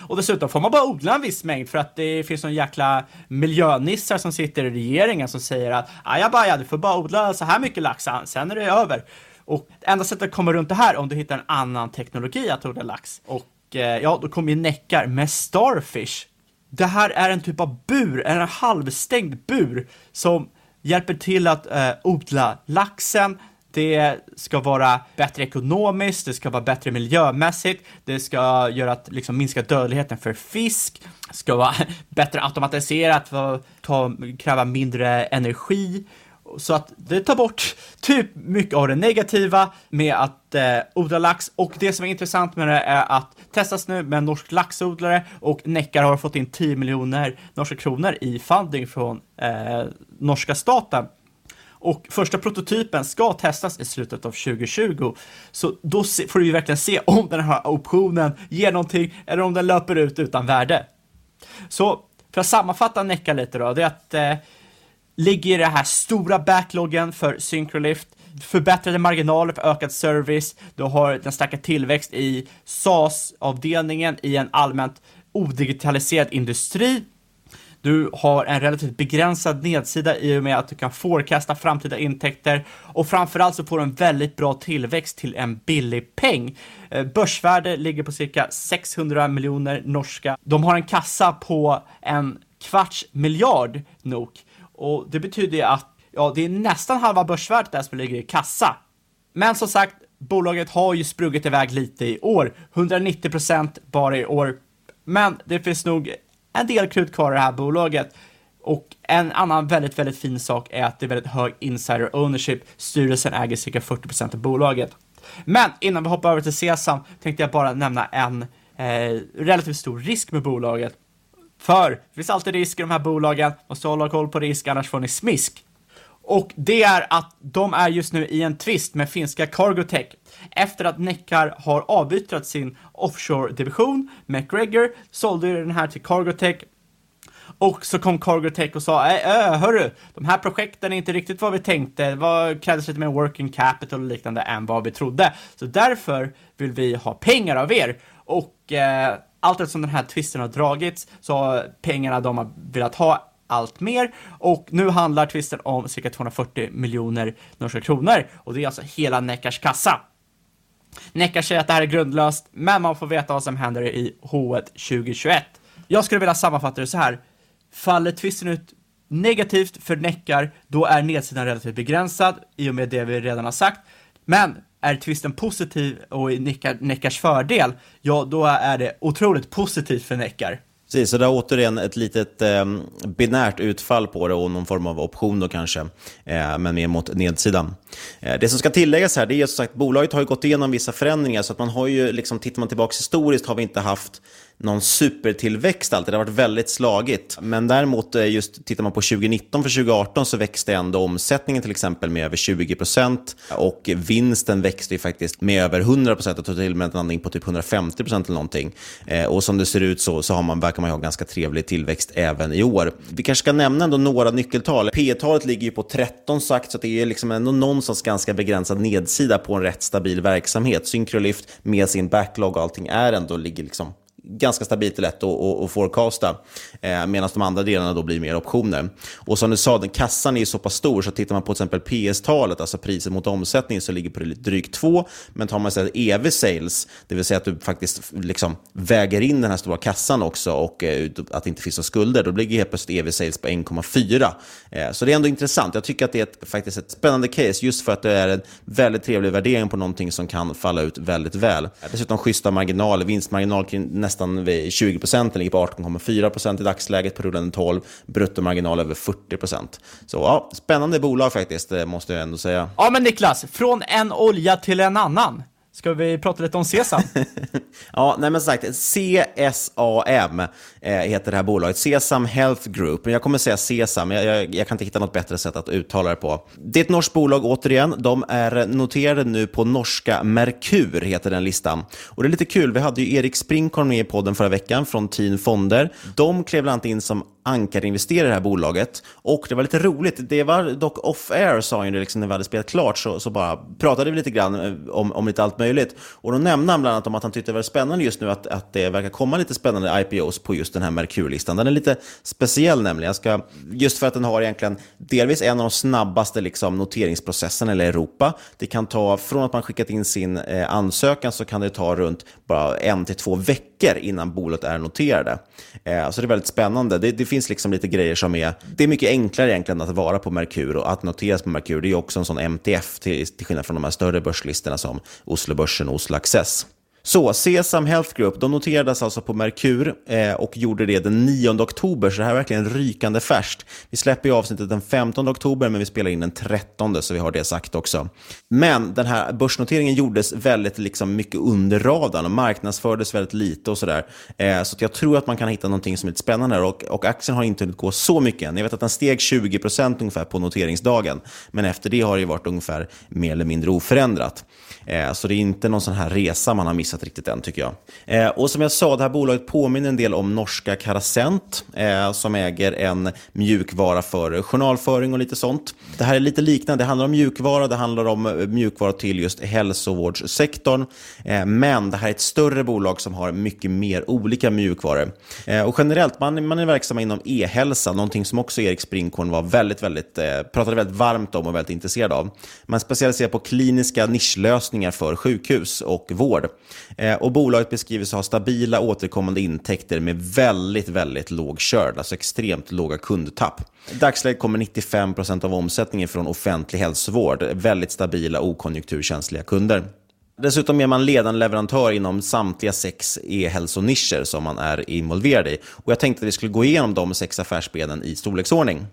Och dessutom får man bara odla en viss mängd för att det finns någon jäkla miljönissar som sitter i regeringen som säger att ajabaja, du får bara odla så här mycket lax, sen är det över. Och enda sättet att komma runt det här om du hittar en annan teknologi att odla lax. Och eh, ja, då kommer ju Neckar med Starfish det här är en typ av bur, en halvstängd bur som hjälper till att eh, odla laxen. Det ska vara bättre ekonomiskt, det ska vara bättre miljömässigt, det ska göra att liksom minska dödligheten för fisk, det ska vara *laughs* bättre automatiserat för att ta, kräva mindre energi så att det tar bort typ mycket av det negativa med att eh, odla lax och det som är intressant med det är att testas nu med en norsk laxodlare och Neckar har fått in 10 miljoner norska kronor i funding från eh, norska staten. Och första prototypen ska testas i slutet av 2020. Så då får vi verkligen se om den här optionen ger någonting eller om den löper ut utan värde. Så för att sammanfatta Necka lite då, det är att eh, ligger i den här stora backloggen för Syncrolift, förbättrade marginaler för ökad service, du har den starka tillväxt i SAS-avdelningen i en allmänt odigitaliserad industri. Du har en relativt begränsad nedsida i och med att du kan forecasta framtida intäkter och framförallt så får du en väldigt bra tillväxt till en billig peng. Eh, börsvärde ligger på cirka 600 miljoner norska. De har en kassa på en kvarts miljard NOK och det betyder ju att ja, det är nästan halva börsvärdet där som ligger i kassa. Men som sagt, bolaget har ju sprungit iväg lite i år, 190 procent bara i år. Men det finns nog en del krut kvar i det här bolaget. Och en annan väldigt, väldigt fin sak är att det är väldigt hög insider ownership. Styrelsen äger cirka 40 procent av bolaget. Men innan vi hoppar över till Sesam tänkte jag bara nämna en eh, relativt stor risk med bolaget. För det finns alltid risk i de här bolagen, måste hålla koll på risk annars får ni smisk. Och det är att de är just nu i en tvist med finska Cargotech efter att Neckar har avyttrat sin offshore-division. McGregor sålde den här till Cargotech och så kom Cargotech och sa, äh, äh, hörru, de här projekten är inte riktigt vad vi tänkte, det var, krävdes lite mer working capital och liknande än vad vi trodde. Så därför vill vi ha pengar av er. Och eh, allt eftersom den här tvisten har dragits så har pengarna de har velat ha allt mer och nu handlar tvisten om cirka 240 miljoner norska kronor och det är alltså hela Neckars kassa. Neckar säger att det här är grundlöst, men man får veta vad som händer i H1 2021. Jag skulle vilja sammanfatta det så här. Faller tvisten ut negativt för Neckar, då är nedsidan relativt begränsad i och med det vi redan har sagt. Men är tvisten positiv och i Neckars fördel, ja då är det otroligt positivt för Neckar. Precis, så det är återigen ett litet eh, binärt utfall på det och någon form av option då kanske, eh, men mer mot nedsidan. Eh, det som ska tilläggas här, det är som sagt, bolaget har ju gått igenom vissa förändringar, så att man har ju, liksom, tittar man tillbaka historiskt har vi inte haft någon supertillväxt alltid. Det har varit väldigt slagigt. Men däremot, eh, just tittar man på 2019 för 2018 så växte ändå omsättningen till exempel med över 20 procent och vinsten växte ju faktiskt med över 100 procent Jag tror till och med en landning på typ 150 procent eller någonting. Eh, och som det ser ut så, så har man, verkar man ha ganska trevlig tillväxt även i år. Vi kanske ska nämna ändå några nyckeltal. P talet ligger ju på 13 sagt, så det är liksom ändå någonstans ganska begränsad nedsida på en rätt stabil verksamhet. Syncrolift med sin backlog och allting är ändå ligger liksom ganska stabilt och lätt att, att, att forecasta. Eh, Medan de andra delarna då blir mer optioner. Och som du sa, den kassan är ju så pass stor så tittar man på till exempel PS-talet, alltså priset mot omsättning, så ligger på drygt 2. Men tar man istället EV sales, det vill säga att du faktiskt liksom väger in den här stora kassan också och eh, att det inte finns några skulder, då ligger helt plötsligt EV sales på 1,4. Eh, så det är ändå intressant. Jag tycker att det är ett, faktiskt ett spännande case just för att det är en väldigt trevlig värdering på någonting som kan falla ut väldigt väl. Dessutom schyssta marginaler, vinstmarginal kring nästan Nästan 20 procent, den ligger på 18,4 procent i dagsläget på rullande 12, bruttomarginal över 40 procent. Så ja, spännande bolag faktiskt, eh, måste jag ändå säga. Ja men Niklas, från en olja till en annan. Ska vi prata lite om Sesam? *laughs* ja, nej men sagt, CSAM eh, heter det här bolaget, Sesam Health Group. Jag kommer säga Sesam, jag, jag, jag, kan inte hitta något bättre sätt att uttala det på. Det är ett norskt bolag återigen. De är noterade nu på norska Merkur, heter den listan. Och det är lite kul, vi hade ju Erik Sprinkorn med i podden förra veckan från Teen Fonder. De klev bland annat in som ankarinvesterare i det här bolaget. Och det var lite roligt, det var dock off-air sa han liksom, när vi hade spelat klart så, så bara pratade vi lite grann eh, om, om lite allt möjligt. Och då nämnde han bland annat om att han tyckte det var spännande just nu att, att det verkar komma lite spännande IPOs på just den här Merkur-listan. Den är lite speciell nämligen, jag ska, just för att den har egentligen delvis en av de snabbaste liksom, noteringsprocesserna i Europa. Det kan ta, från att man skickat in sin eh, ansökan så kan det ta runt bara en till två veckor innan bolaget är noterade. Eh, så det är väldigt spännande. Det, det finns liksom lite grejer som är... Det är mycket enklare egentligen att vara på Merkur och att noteras på Merkur. Det är också en sån MTF till, till skillnad från de här större börslistorna som Oslobörsen och Oslo Access. Så, Sesam Health Group, de noterades alltså på Merkur eh, och gjorde det den 9 oktober, så det här är verkligen rykande färskt. Vi släpper ju avsnittet den 15 oktober, men vi spelar in den 13, så vi har det sagt också. Men den här börsnoteringen gjordes väldigt liksom, mycket under radarn och marknadsfördes väldigt lite och sådär. Eh, så jag tror att man kan hitta någonting som är lite spännande här och, och aktien har inte hunnit gå så mycket än. Jag vet att den steg 20% ungefär på noteringsdagen, men efter det har det varit ungefär mer eller mindre oförändrat. Eh, så det är inte någon sån här resa man har missat riktigt än tycker jag. Eh, och som jag sa, det här bolaget påminner en del om norska Carasent eh, som äger en mjukvara för journalföring och lite sånt. Det här är lite liknande, det handlar om mjukvara, det handlar om eh, mjukvara till just hälsovårdssektorn. Eh, men det här är ett större bolag som har mycket mer olika mjukvaror. Eh, och generellt, man, man är verksam inom e-hälsa, någonting som också Erik Sprinkorn var väldigt, väldigt, pratade väldigt varmt om och väldigt intresserad av. Man specialiserar på kliniska nischlösningar för sjukhus och vård. Eh, och bolaget beskrivs ha stabila återkommande intäkter med väldigt, väldigt låg körd, alltså extremt låga kundtapp. I dagsläget kommer 95% av omsättningen från offentlig hälsovård, väldigt stabila okonjunkturkänsliga kunder. Dessutom är man ledande leverantör inom samtliga sex e-hälsonischer som man är involverad i. Och jag tänkte att vi skulle gå igenom de sex affärsbenen i storleksordning.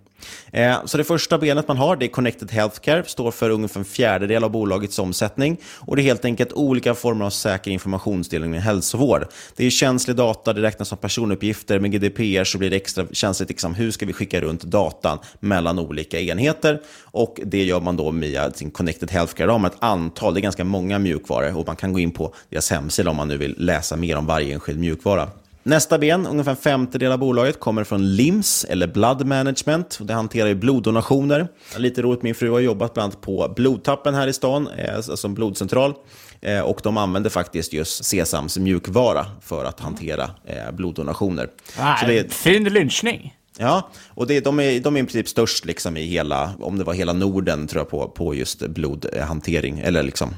Eh, så det första benet man har det är Connected Healthcare, står för ungefär en fjärdedel av bolagets omsättning. Och Det är helt enkelt olika former av säker informationsdelning med hälsovård. Det är känslig data, det räknas som personuppgifter. Med GDPR så blir det extra känsligt liksom, hur ska vi skicka runt datan mellan olika enheter. Och Det gör man då via sin Connected Healthcare. De har ett antal, det är ganska många mjukvaror och man kan gå in på deras hemsida om man nu vill läsa mer om varje enskild mjukvara. Nästa ben, ungefär en femtedel av bolaget, kommer från LIMS, eller Blood Management. Det hanterar ju bloddonationer. Lite roligt, min fru har jobbat bland annat på Blodtappen här i stan, eh, alltså en blodcentral. Eh, och de använder faktiskt just Sesams mjukvara för att hantera eh, bloddonationer. Ah, Så det är... Fin lynchning. Ja, och det, de, är, de är i princip störst liksom i hela, om det var hela Norden tror jag, på, på just blodhantering, eller liksom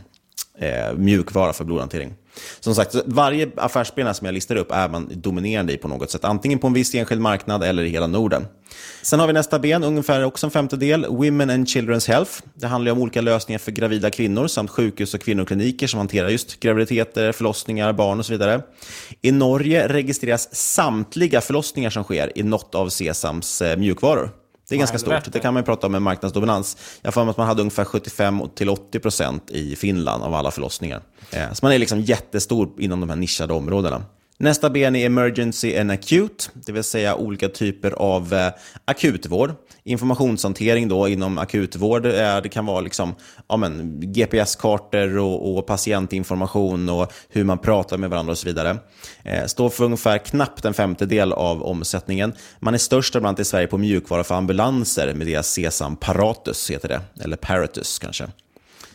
eh, mjukvara för blodhantering. Som sagt, varje affärsben som jag listar upp är man dominerande i på något sätt. Antingen på en viss enskild marknad eller i hela Norden. Sen har vi nästa ben, ungefär också en femtedel, Women and Children's Health. Det handlar om olika lösningar för gravida kvinnor samt sjukhus och kvinnokliniker som hanterar just graviditeter, förlossningar, barn och så vidare. I Norge registreras samtliga förlossningar som sker i något av Sesams eh, mjukvaror. Det är ganska stort. Det kan man prata om en marknadsdominans. Jag får att man hade ungefär 75-80% i Finland av alla förlossningar. Eh, så man är liksom jättestor inom de här nischade områdena. Nästa ben är emergency and acute, det vill säga olika typer av eh, akutvård. Informationshantering då inom akutvård, eh, det kan vara liksom, ja, GPS-kartor och, och, patientinformation och hur man pratar med varandra och så vidare. Eh, står för ungefär knappt en femtedel av omsättningen. Man är störst bland annat i Sverige på mjukvara för ambulanser med deras Sesam Paratus, heter det. eller Paratus kanske.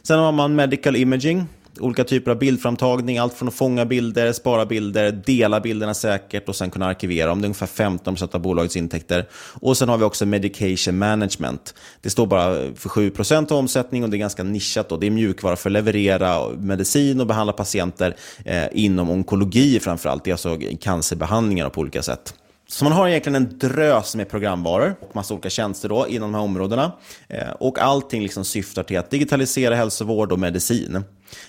Sen har man medical imaging, olika typer av bildframtagning, allt från att fånga bilder, spara bilder, dela bilderna säkert och sen kunna arkivera dem. Det är ungefär 15% av bolagets intäkter. Och sen har vi också medication management. Det står bara för 7% av omsättning och det är ganska nischat. Då. Det är mjukvara för att leverera medicin och behandla patienter eh, inom onkologi framförallt. Det är alltså cancerbehandlingar på olika sätt. Så man har egentligen en drös med programvaror och massa olika tjänster då inom de här områdena. Eh, och allting liksom syftar till att digitalisera hälsovård och medicin.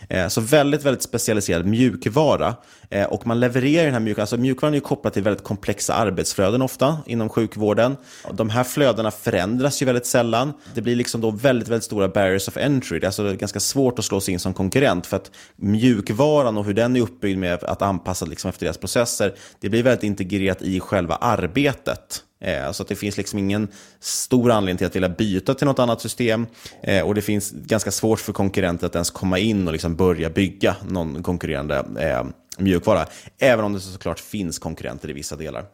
Eh, så väldigt, väldigt specialiserad mjukvara. Eh, och man levererar den här mjukvaran. Alltså mjukvaran är ju kopplad till väldigt komplexa arbetsflöden ofta inom sjukvården. De här flödena förändras ju väldigt sällan. Det blir liksom då väldigt, väldigt stora barriers of entry. Det är alltså ganska svårt att slå sig in som konkurrent för att mjukvaran och hur den är uppbyggd med att anpassa liksom efter deras processer, det blir väldigt integrerat i själva arbetet. Eh, så att det finns liksom ingen stor anledning till att vilja byta till något annat system. Eh, och det finns ganska svårt för konkurrenter att ens komma in och liksom börja bygga någon konkurrerande eh, mjukvara. Även om det såklart finns konkurrenter i vissa delar.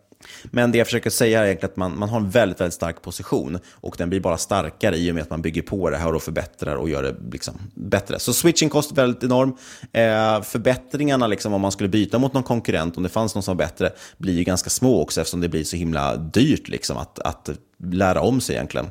Men det jag försöker säga är egentligen att man, man har en väldigt, väldigt stark position och den blir bara starkare i och med att man bygger på det här och förbättrar och gör det liksom bättre. Så switching cost är väldigt enorm. Eh, förbättringarna, liksom, om man skulle byta mot någon konkurrent, om det fanns någon som var bättre, blir ju ganska små också eftersom det blir så himla dyrt liksom, att, att lära om sig egentligen.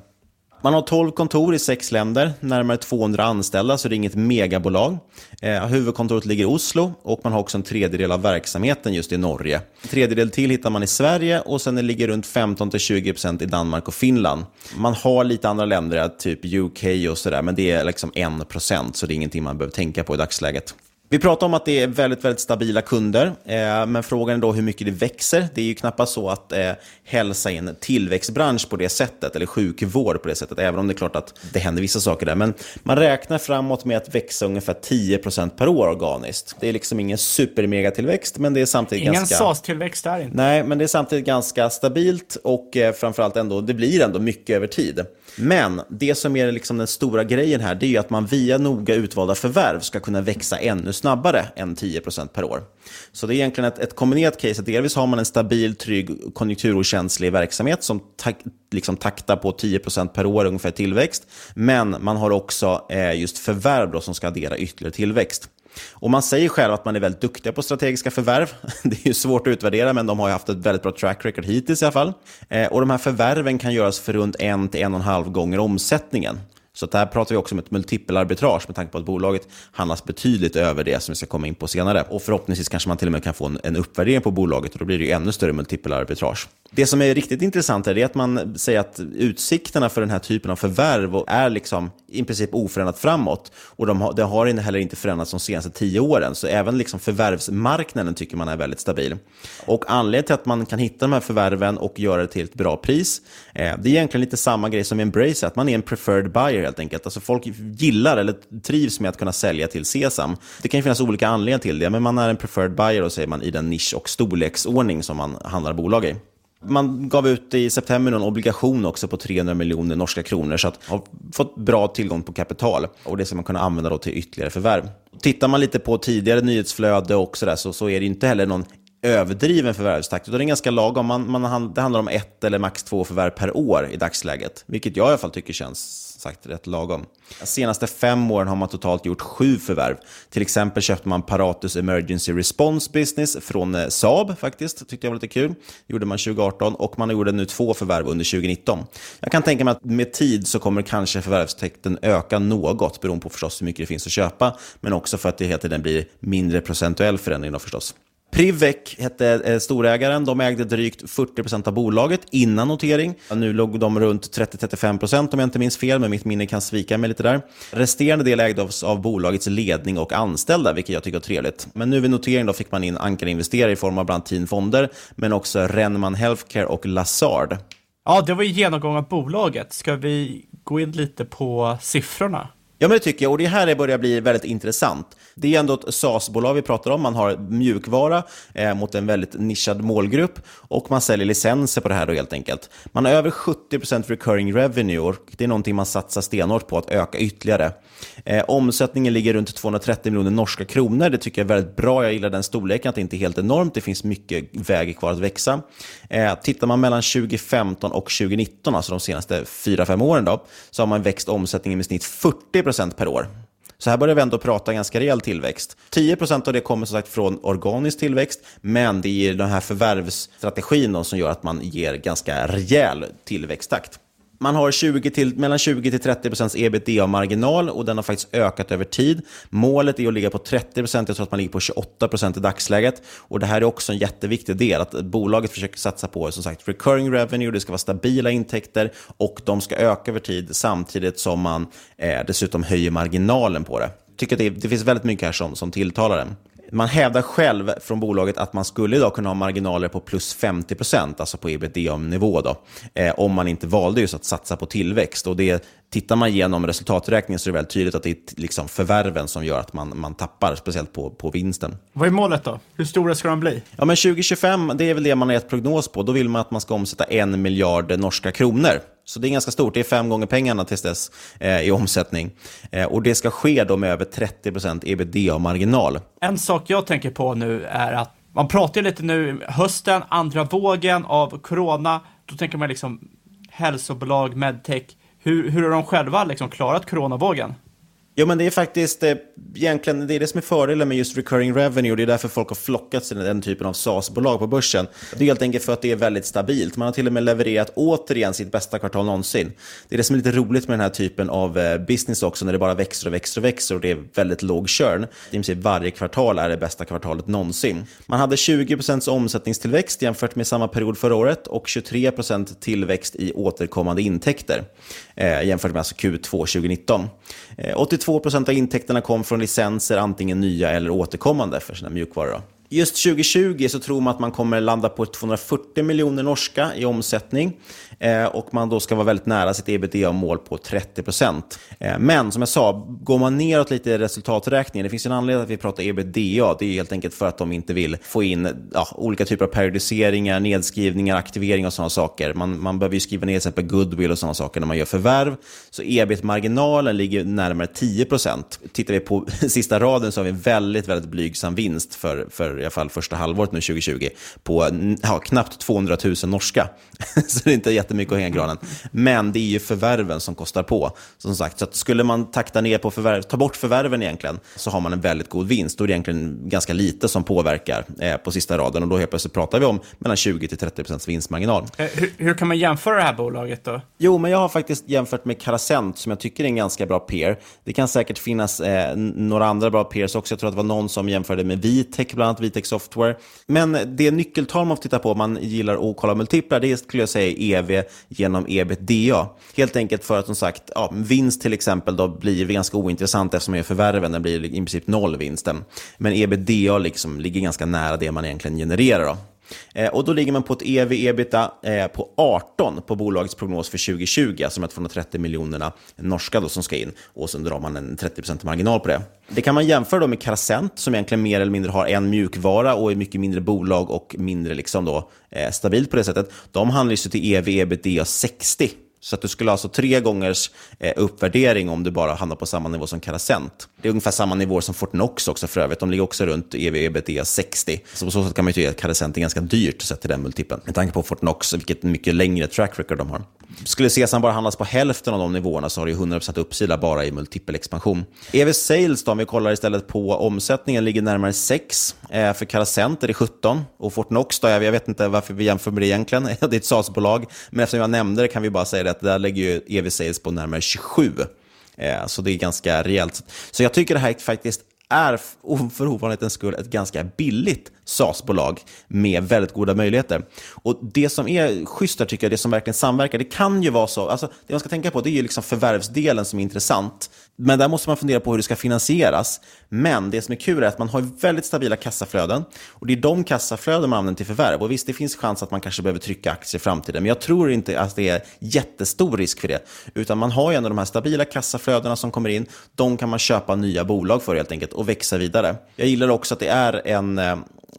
Man har 12 kontor i sex länder, närmare 200 anställda, så det är inget megabolag. Eh, huvudkontoret ligger i Oslo och man har också en tredjedel av verksamheten just i Norge. En tredjedel till hittar man i Sverige och sen det ligger runt 15-20% i Danmark och Finland. Man har lite andra länder, typ UK och sådär, men det är liksom 1%, så det är ingenting man behöver tänka på i dagsläget. Vi pratar om att det är väldigt, väldigt stabila kunder, eh, men frågan är då hur mycket det växer. Det är ju knappast så att eh, hälsa är en tillväxtbransch på det sättet, eller sjukvård på det sättet, även om det är klart att det händer vissa saker där. Men man räknar framåt med att växa ungefär 10% per år organiskt. Det är liksom ingen supermegatillväxt, men det är samtidigt Ingen ganska... SAS-tillväxt där inte. Nej, men det är samtidigt ganska stabilt och eh, framförallt ändå, det blir ändå mycket över tid. Men det som är liksom den stora grejen här, det är ju att man via noga utvalda förvärv ska kunna växa ännu snabbare än 10% per år. Så det är egentligen ett, ett kombinerat case. Att delvis har man en stabil, trygg, konjunkturokänslig verksamhet som tak, liksom taktar på 10% per år ungefär tillväxt. Men man har också eh, just förvärv då, som ska addera ytterligare tillväxt. Och man säger själv att man är väldigt duktiga på strategiska förvärv. *laughs* Det är ju svårt att utvärdera, men de har ju haft ett väldigt bra track record hittills i alla fall. Eh, och de här förvärven kan göras för runt en till en och en halv gånger omsättningen. Så där pratar vi också om ett multipelarbitrage med tanke på att bolaget handlas betydligt över det som vi ska komma in på senare. Och förhoppningsvis kanske man till och med kan få en, en uppvärdering på bolaget och då blir det ju ännu större multipelarbitrage. Det som är riktigt intressant är att man säger att utsikterna för den här typen av förvärv är liksom i princip oförändrat framåt. Och de har, det har heller inte förändrats de senaste tio åren. Så även liksom förvärvsmarknaden tycker man är väldigt stabil. Och anledningen till att man kan hitta de här förvärven och göra det till ett bra pris, eh, det är egentligen lite samma grej som Embrace, att man är en preferred buyer helt enkelt. Alltså folk gillar eller trivs med att kunna sälja till Sesam. Det kan ju finnas olika anledningar till det, men man är en preferred buyer och säger man i den nisch och storleksordning som man handlar bolag i. Man gav ut i september en obligation också på 300 miljoner norska kronor, så att har fått bra tillgång på kapital. Och det ska man kunna använda då till ytterligare förvärv. Tittar man lite på tidigare nyhetsflöde och så, där, så, så är det inte heller någon överdriven förvärvstakt, utan det är ganska lagom. Man, man, det handlar om ett eller max två förvärv per år i dagsläget, vilket jag i alla fall tycker känns sagt rätt lagom. De senaste fem åren har man totalt gjort sju förvärv. Till exempel köpte man Paratus Emergency Response Business från eh, Saab faktiskt, tyckte jag var lite kul. Det gjorde man 2018 och man gjorde nu två förvärv under 2019. Jag kan tänka mig att med tid så kommer kanske förvärvstäkten öka något, beroende på förstås hur mycket det finns att köpa, men också för att det hela tiden blir mindre procentuell förändring då förstås. Privec hette eh, storägaren. De ägde drygt 40% av bolaget innan notering. Nu låg de runt 30-35% om jag inte minns fel, men mitt minne kan svika mig lite där. Resterande del ägdes av bolagets ledning och anställda, vilket jag tycker är trevligt. Men nu vid notering då fick man in ankarinvesterare i form av bland annat Fonder, men också Renman Healthcare och Lazard. Ja, det var ju genomgång av bolaget. Ska vi gå in lite på siffrorna? Ja, men det tycker jag. Och det här börjar bli väldigt intressant. Det är ändå ett SaaS-bolag vi pratar om. Man har mjukvara eh, mot en väldigt nischad målgrupp och man säljer licenser på det här då helt enkelt. Man har över 70% recurring revenue och det är någonting man satsar stenhårt på att öka ytterligare. Eh, omsättningen ligger runt 230 miljoner norska kronor. Det tycker jag är väldigt bra. Jag gillar den storleken, att det inte är helt enormt. Det finns mycket väg kvar att växa. Eh, tittar man mellan 2015 och 2019, alltså de senaste 4-5 åren, då, så har man växt omsättningen med snitt 40% per år. Så här börjar vi ändå prata ganska rejäl tillväxt. 10% av det kommer som sagt från organisk tillväxt, men det är den här förvärvsstrategin som gör att man ger ganska rejäl tillväxttakt. Man har 20 till, mellan 20 till 30 procents ebitda-marginal och den har faktiskt ökat över tid. Målet är att ligga på 30 procent. Jag tror att man ligger på 28 procent i dagsläget. Och Det här är också en jätteviktig del, att bolaget försöker satsa på som sagt recurring revenue, det ska vara stabila intäkter och de ska öka över tid samtidigt som man eh, dessutom höjer marginalen på det. Jag tycker att det, det finns väldigt mycket här som, som tilltalar den. Man hävdar själv från bolaget att man skulle idag kunna ha marginaler på plus 50 procent, alltså på ebitda-nivå, då, eh, om man inte valde just att satsa på tillväxt. Och det, tittar man igenom resultaträkningen så är det väldigt tydligt att det är liksom förvärven som gör att man, man tappar, speciellt på, på vinsten. Vad är målet då? Hur stora ska de bli? Ja, men 2025, det är väl det man har gett prognos på. Då vill man att man ska omsätta en miljard norska kronor. Så det är ganska stort. Det är fem gånger pengarna tills dess eh, i omsättning. Eh, och det ska ske då med över 30% ebitda-marginal. En sak jag tänker på nu är att man pratar lite nu hösten, andra vågen av corona. Då tänker man liksom hälsobolag, medtech. Hur, hur har de själva liksom klarat coronavågen? Jo, men det är faktiskt eh, egentligen det är det som är fördelen med just recurring revenue och det är därför folk har flockats till den typen av SaaS-bolag på börsen. Det är helt enkelt för att det är väldigt stabilt. Man har till och med levererat återigen sitt bästa kvartal någonsin. Det är det som är lite roligt med den här typen av eh, business också, när det bara växer och växer och växer och det är väldigt låg churn. I princip varje kvartal är det bästa kvartalet någonsin. Man hade 20% omsättningstillväxt jämfört med samma period förra året och 23% tillväxt i återkommande intäkter eh, jämfört med alltså Q2 2019. Eh, 92% av intäkterna kom från licenser, antingen nya eller återkommande för sina mjukvaror. Då. Just 2020 så tror man att man kommer landa på 240 miljoner norska i omsättning eh, och man då ska vara väldigt nära sitt ebitda-mål på 30 procent. Eh, men som jag sa, går man neråt lite i resultaträkningen, det finns en anledning att vi pratar ebitda, det är helt enkelt för att de inte vill få in ja, olika typer av periodiseringar, nedskrivningar, aktivering och sådana saker. Man, man behöver ju skriva ner till exempel goodwill och sådana saker när man gör förvärv. Så ebit-marginalen ligger närmare 10 procent. Tittar vi på *laughs* sista raden så har vi en väldigt, väldigt blygsam vinst för, för i alla fall första halvåret nu 2020 på ja, knappt 200 000 norska. *laughs* så det är inte jättemycket att hänga granen. Men det är ju förvärven som kostar på. Som sagt, så skulle man takta ner på förvärv, ta bort förvärven egentligen, så har man en väldigt god vinst. Då är det egentligen ganska lite som påverkar eh, på sista raden och då helt plötsligt pratar vi om mellan 20 till 30 procents vinstmarginal. Eh, hur, hur, kan man jämföra det här bolaget då? Jo, men jag har faktiskt jämfört med Carasent som jag tycker är en ganska bra peer. Det kan säkert finnas eh, några andra bra peers också. Jag tror att det var någon som jämförde med Vitec, bland annat Vitec Software. Men det nyckeltal man får titta på om man gillar att kolla multiplar, det skulle jag säga EV genom ebitda. Helt enkelt för att som sagt, ja, vinst till exempel då blir ganska ointressant eftersom är förvärven, den blir i princip noll vinsten. Men ebitda liksom ligger ganska nära det man egentligen genererar. Då. Eh, och då ligger man på ett ev ebita eh, på 18 på bolagets prognos för 2020, alltså de 230 miljonerna norska då som ska in. Och sen drar man en 30% marginal på det. Det kan man jämföra då med Carasent som egentligen mer eller mindre har en mjukvara och är mycket mindre bolag och mindre liksom då, eh, stabilt på det sättet. De handlar ju till ev ebitda 60 så att du skulle alltså tre gångers eh, uppvärdering om du bara hamnar på samma nivå som Carasent. Det är ungefär samma nivå som Fortnox också för övrigt. De ligger också runt ev ebitda 60. Så på så sätt kan man ju tycka att Carasent är ganska dyrt sett till den multipeln. Med tanke på Fortnox, vilket mycket längre track record de har. Skulle Sesan bara handlas på hälften av de nivåerna så har det 100% uppsida bara i multipelexpansion. EV Sales då, om vi kollar istället på omsättningen, ligger närmare 6. Eh, för Carasent är det 17. Och Fortnox då, jag vet inte varför vi jämför med det egentligen. *laughs* det är ett SaaS-bolag. Men eftersom jag nämnde det kan vi bara säga det att där lägger ju EV Sales på närmare 27. Eh, så det är ganska rejält. Så jag tycker det här faktiskt är för ovanlighetens skull ett ganska billigt SaaS-bolag med väldigt goda möjligheter. Och det som är schysst där tycker jag, det som verkligen samverkar, det kan ju vara så, alltså det man ska tänka på det är ju liksom förvärvsdelen som är intressant. Men där måste man fundera på hur det ska finansieras. Men det som är kul är att man har väldigt stabila kassaflöden och det är de kassaflöden man använder till förvärv. Och visst, det finns chans att man kanske behöver trycka aktier i framtiden, men jag tror inte att det är jättestor risk för det. Utan man har ju ändå de här stabila kassaflödena som kommer in. De kan man köpa nya bolag för helt enkelt och växa vidare. Jag gillar också att det är en eh,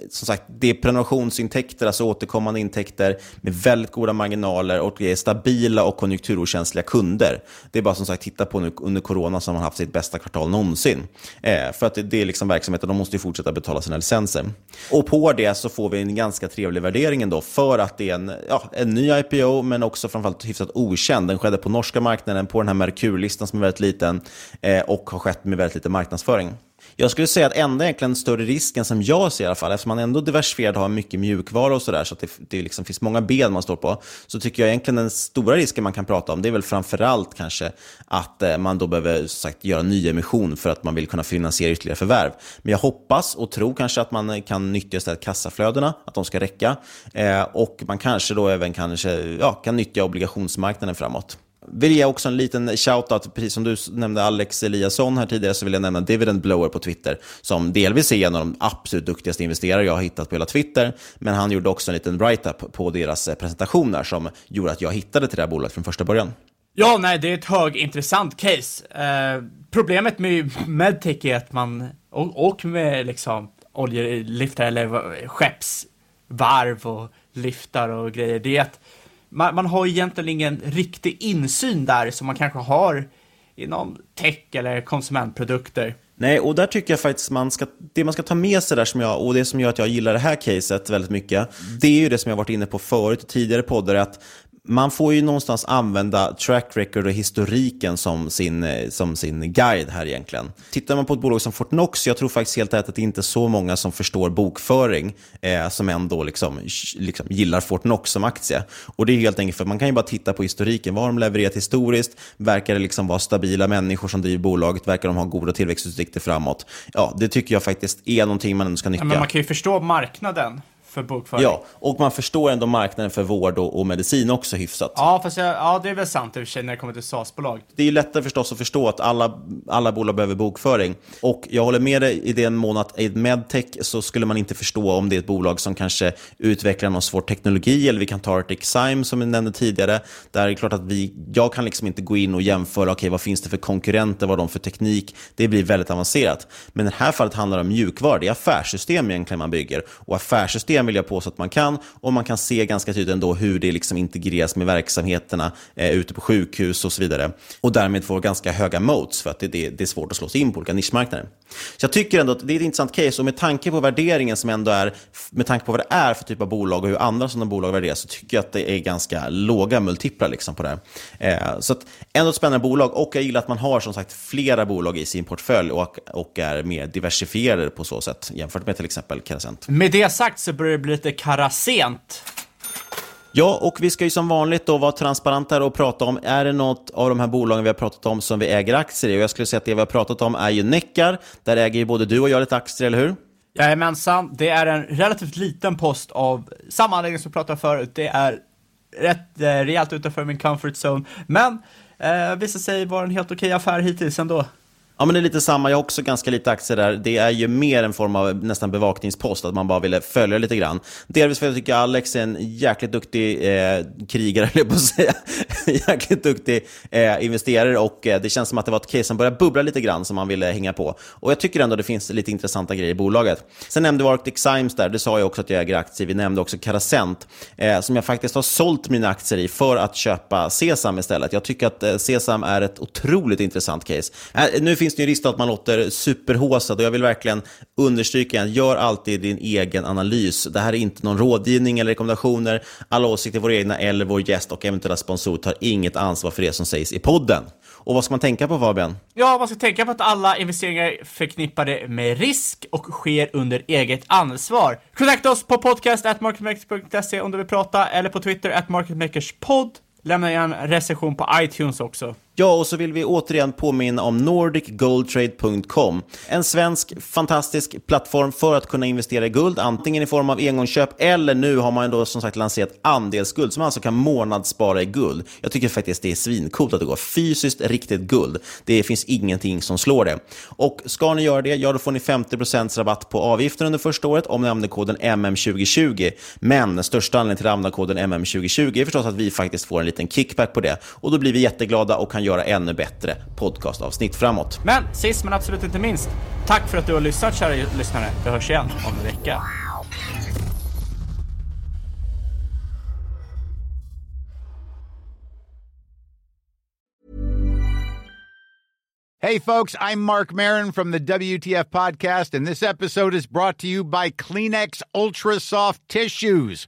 som sagt, det är prenumerationsintäkter, alltså återkommande intäkter med väldigt goda marginaler och det är stabila och konjunkturokänsliga kunder. Det är bara som sagt, titta på nu under corona som har haft sitt bästa kvartal någonsin. Eh, för att det, det är liksom verksamheten, de måste ju fortsätta betala sina licenser. Och på det så får vi en ganska trevlig värdering ändå för att det är en, ja, en ny IPO men också framförallt hyfsat okänd. Den skedde på norska marknaden på den här Merkur-listan som är väldigt liten eh, och har skett med väldigt lite marknadsföring. Jag skulle säga att enda egentligen större risken som jag ser i alla fall, eftersom man ändå diversifierad har mycket mjukvara och sådär, så att det, det liksom finns många ben man står på, så tycker jag egentligen den stora risken man kan prata om, det är väl framförallt kanske att eh, man då behöver sagt, göra nyemission för att man vill kunna finansiera ytterligare förvärv. Men jag hoppas och tror kanske att man eh, kan nyttja istället kassaflödena, att de ska räcka. Eh, och man kanske då även kanske, ja, kan nyttja obligationsmarknaden framåt vill ge också en liten shoutout, precis som du nämnde Alex Eliasson här tidigare, så vill jag nämna Dividend Blower på Twitter, som delvis är en av de absolut duktigaste investerare jag har hittat på hela Twitter, men han gjorde också en liten write-up på deras eh, presentationer som gjorde att jag hittade till det här bolaget från första början. Ja, nej, det är ett högintressant case. Eh, problemet med medtech är att man, och, och med liksom oljeliftar eller skeppsvarv och liftar och grejer, det är att man, man har egentligen ingen riktig insyn där som man kanske har inom tech eller konsumentprodukter. Nej, och där tycker jag faktiskt man ska, det man ska ta med sig där som jag, och det som gör att jag gillar det här caset väldigt mycket, det är ju det som jag varit inne på förut i tidigare poddar, att man får ju någonstans använda track record och historiken som sin, eh, som sin guide här egentligen. Tittar man på ett bolag som Fortnox, jag tror faktiskt helt ärligt att det inte är så många som förstår bokföring eh, som ändå liksom, liksom gillar Fortnox som aktie. Och det är helt enkelt för att man kan ju bara titta på historiken. Vad har de levererat historiskt? Verkar det liksom vara stabila människor som driver bolaget? Verkar de ha goda tillväxtutsikter framåt? Ja, det tycker jag faktiskt är någonting man ändå ska nyttja. Ja, men man kan ju förstå marknaden för bokföring. Ja, och man förstår ändå marknaden för vård och, och medicin också hyfsat. Ja, fast jag, ja, det är väl sant i och för sig när det kommer till SaaS-bolag. Det är ju lättare förstås att förstå att alla, alla bolag behöver bokföring. Och jag håller med dig i den mån att i medtech så skulle man inte förstå om det är ett bolag som kanske utvecklar någon svår teknologi, eller vi kan ta ett Exime som vi nämnde tidigare. Där är det klart att vi, jag kan liksom inte gå in och jämföra, okay, vad finns det för konkurrenter, vad har de för teknik? Det blir väldigt avancerat. Men i det här fallet handlar det om mjukvara, det är affärssystem egentligen man bygger. Och affärssystem vill jag påstå att man kan, och man kan se ganska tydligt ändå hur det liksom integreras med verksamheterna eh, ute på sjukhus och så vidare. Och därmed får ganska höga moats, för att det, det, det är svårt att slå sig in på olika nischmarknader. Så jag tycker ändå att det är ett intressant case, och med tanke på värderingen som ändå är, med tanke på vad det är för typ av bolag och hur andra sådana bolag värderas, så tycker jag att det är ganska låga multiplar liksom på det här. Eh, så att ändå ett spännande bolag, och jag gillar att man har som sagt flera bolag i sin portfölj och, och är mer diversifierade på så sätt jämfört med till exempel Carasent. Med det sagt så börjar det bli lite karasent. Ja, och vi ska ju som vanligt då vara transparenta och prata om, är det något av de här bolagen vi har pratat om som vi äger aktier i? Och jag skulle säga att det vi har pratat om är ju Neckar, där äger ju både du och jag lite aktier, eller hur? Jajamensan, det är en relativt liten post av samma anledning som vi pratade förut. Det är rätt eh, rejält utanför min comfort zone, men eh, visar sig vara en helt okej affär hittills ändå. Ja, men det är lite samma. Jag har också ganska lite aktier där. Det är ju mer en form av nästan bevakningspost, att man bara ville följa lite grann. Delvis för att jag tycker Alex är en jäkligt duktig eh, krigare, *laughs* eller på att säga. jäkligt duktig eh, investerare och eh, det känns som att det var ett case som började bubbla lite grann som man ville hänga på. Och jag tycker ändå att det finns lite intressanta grejer i bolaget. Sen nämnde vi Arctic Symes där, det sa jag också att jag äger aktier. Vi nämnde också Carasent, eh, som jag faktiskt har sålt mina aktier i för att köpa Sesam istället. Jag tycker att eh, Sesam är ett otroligt intressant case. Eh, nu finns det ju risk att man låter superhåsad och jag vill verkligen understryka igen, gör alltid din egen analys. Det här är inte någon rådgivning eller rekommendationer. Alla åsikter våra egna eller vår gäst och eventuella sponsor tar inget ansvar för det som sägs i podden. Och vad ska man tänka på Fabian? Ja, man ska tänka på att alla investeringar är förknippade med risk och sker under eget ansvar. Kontakta oss på podcast marketmakers.se om du vill prata eller på Twitter at marketmakerspod. Lämna gärna en recension på iTunes också. Ja, och så vill vi återigen påminna om nordicgoldtrade.com. En svensk fantastisk plattform för att kunna investera i guld, antingen i form av engångsköp eller nu har man då som sagt lanserat andelsguld som man alltså kan månadsspara i guld. Jag tycker faktiskt det är svincoolt att det går fysiskt riktigt guld. Det finns ingenting som slår det. Och ska ni göra det, ja då får ni 50% rabatt på avgiften under första året om ni använder koden MM2020. Men den största anledningen till att använda koden MM2020 är förstås att vi faktiskt får en liten kickback på det. Och då blir vi jätteglada och kan göra ännu bättre podcastavsnitt framåt. Men sist men absolut inte minst, tack för att du har lyssnat kära lyssnare. Vi hörs igen om en vecka. Hey, folks, I'm Mark Marin from the WTF Podcast, and this episode is brought to you by Kleenex Ultra Soft Tissues,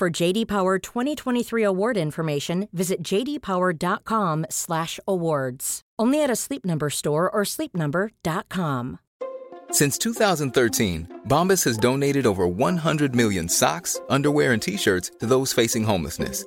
For JD Power 2023 award information, visit jdpower.com/awards. Only at a Sleep Number store or sleepnumber.com. Since 2013, Bombas has donated over 100 million socks, underwear, and t-shirts to those facing homelessness.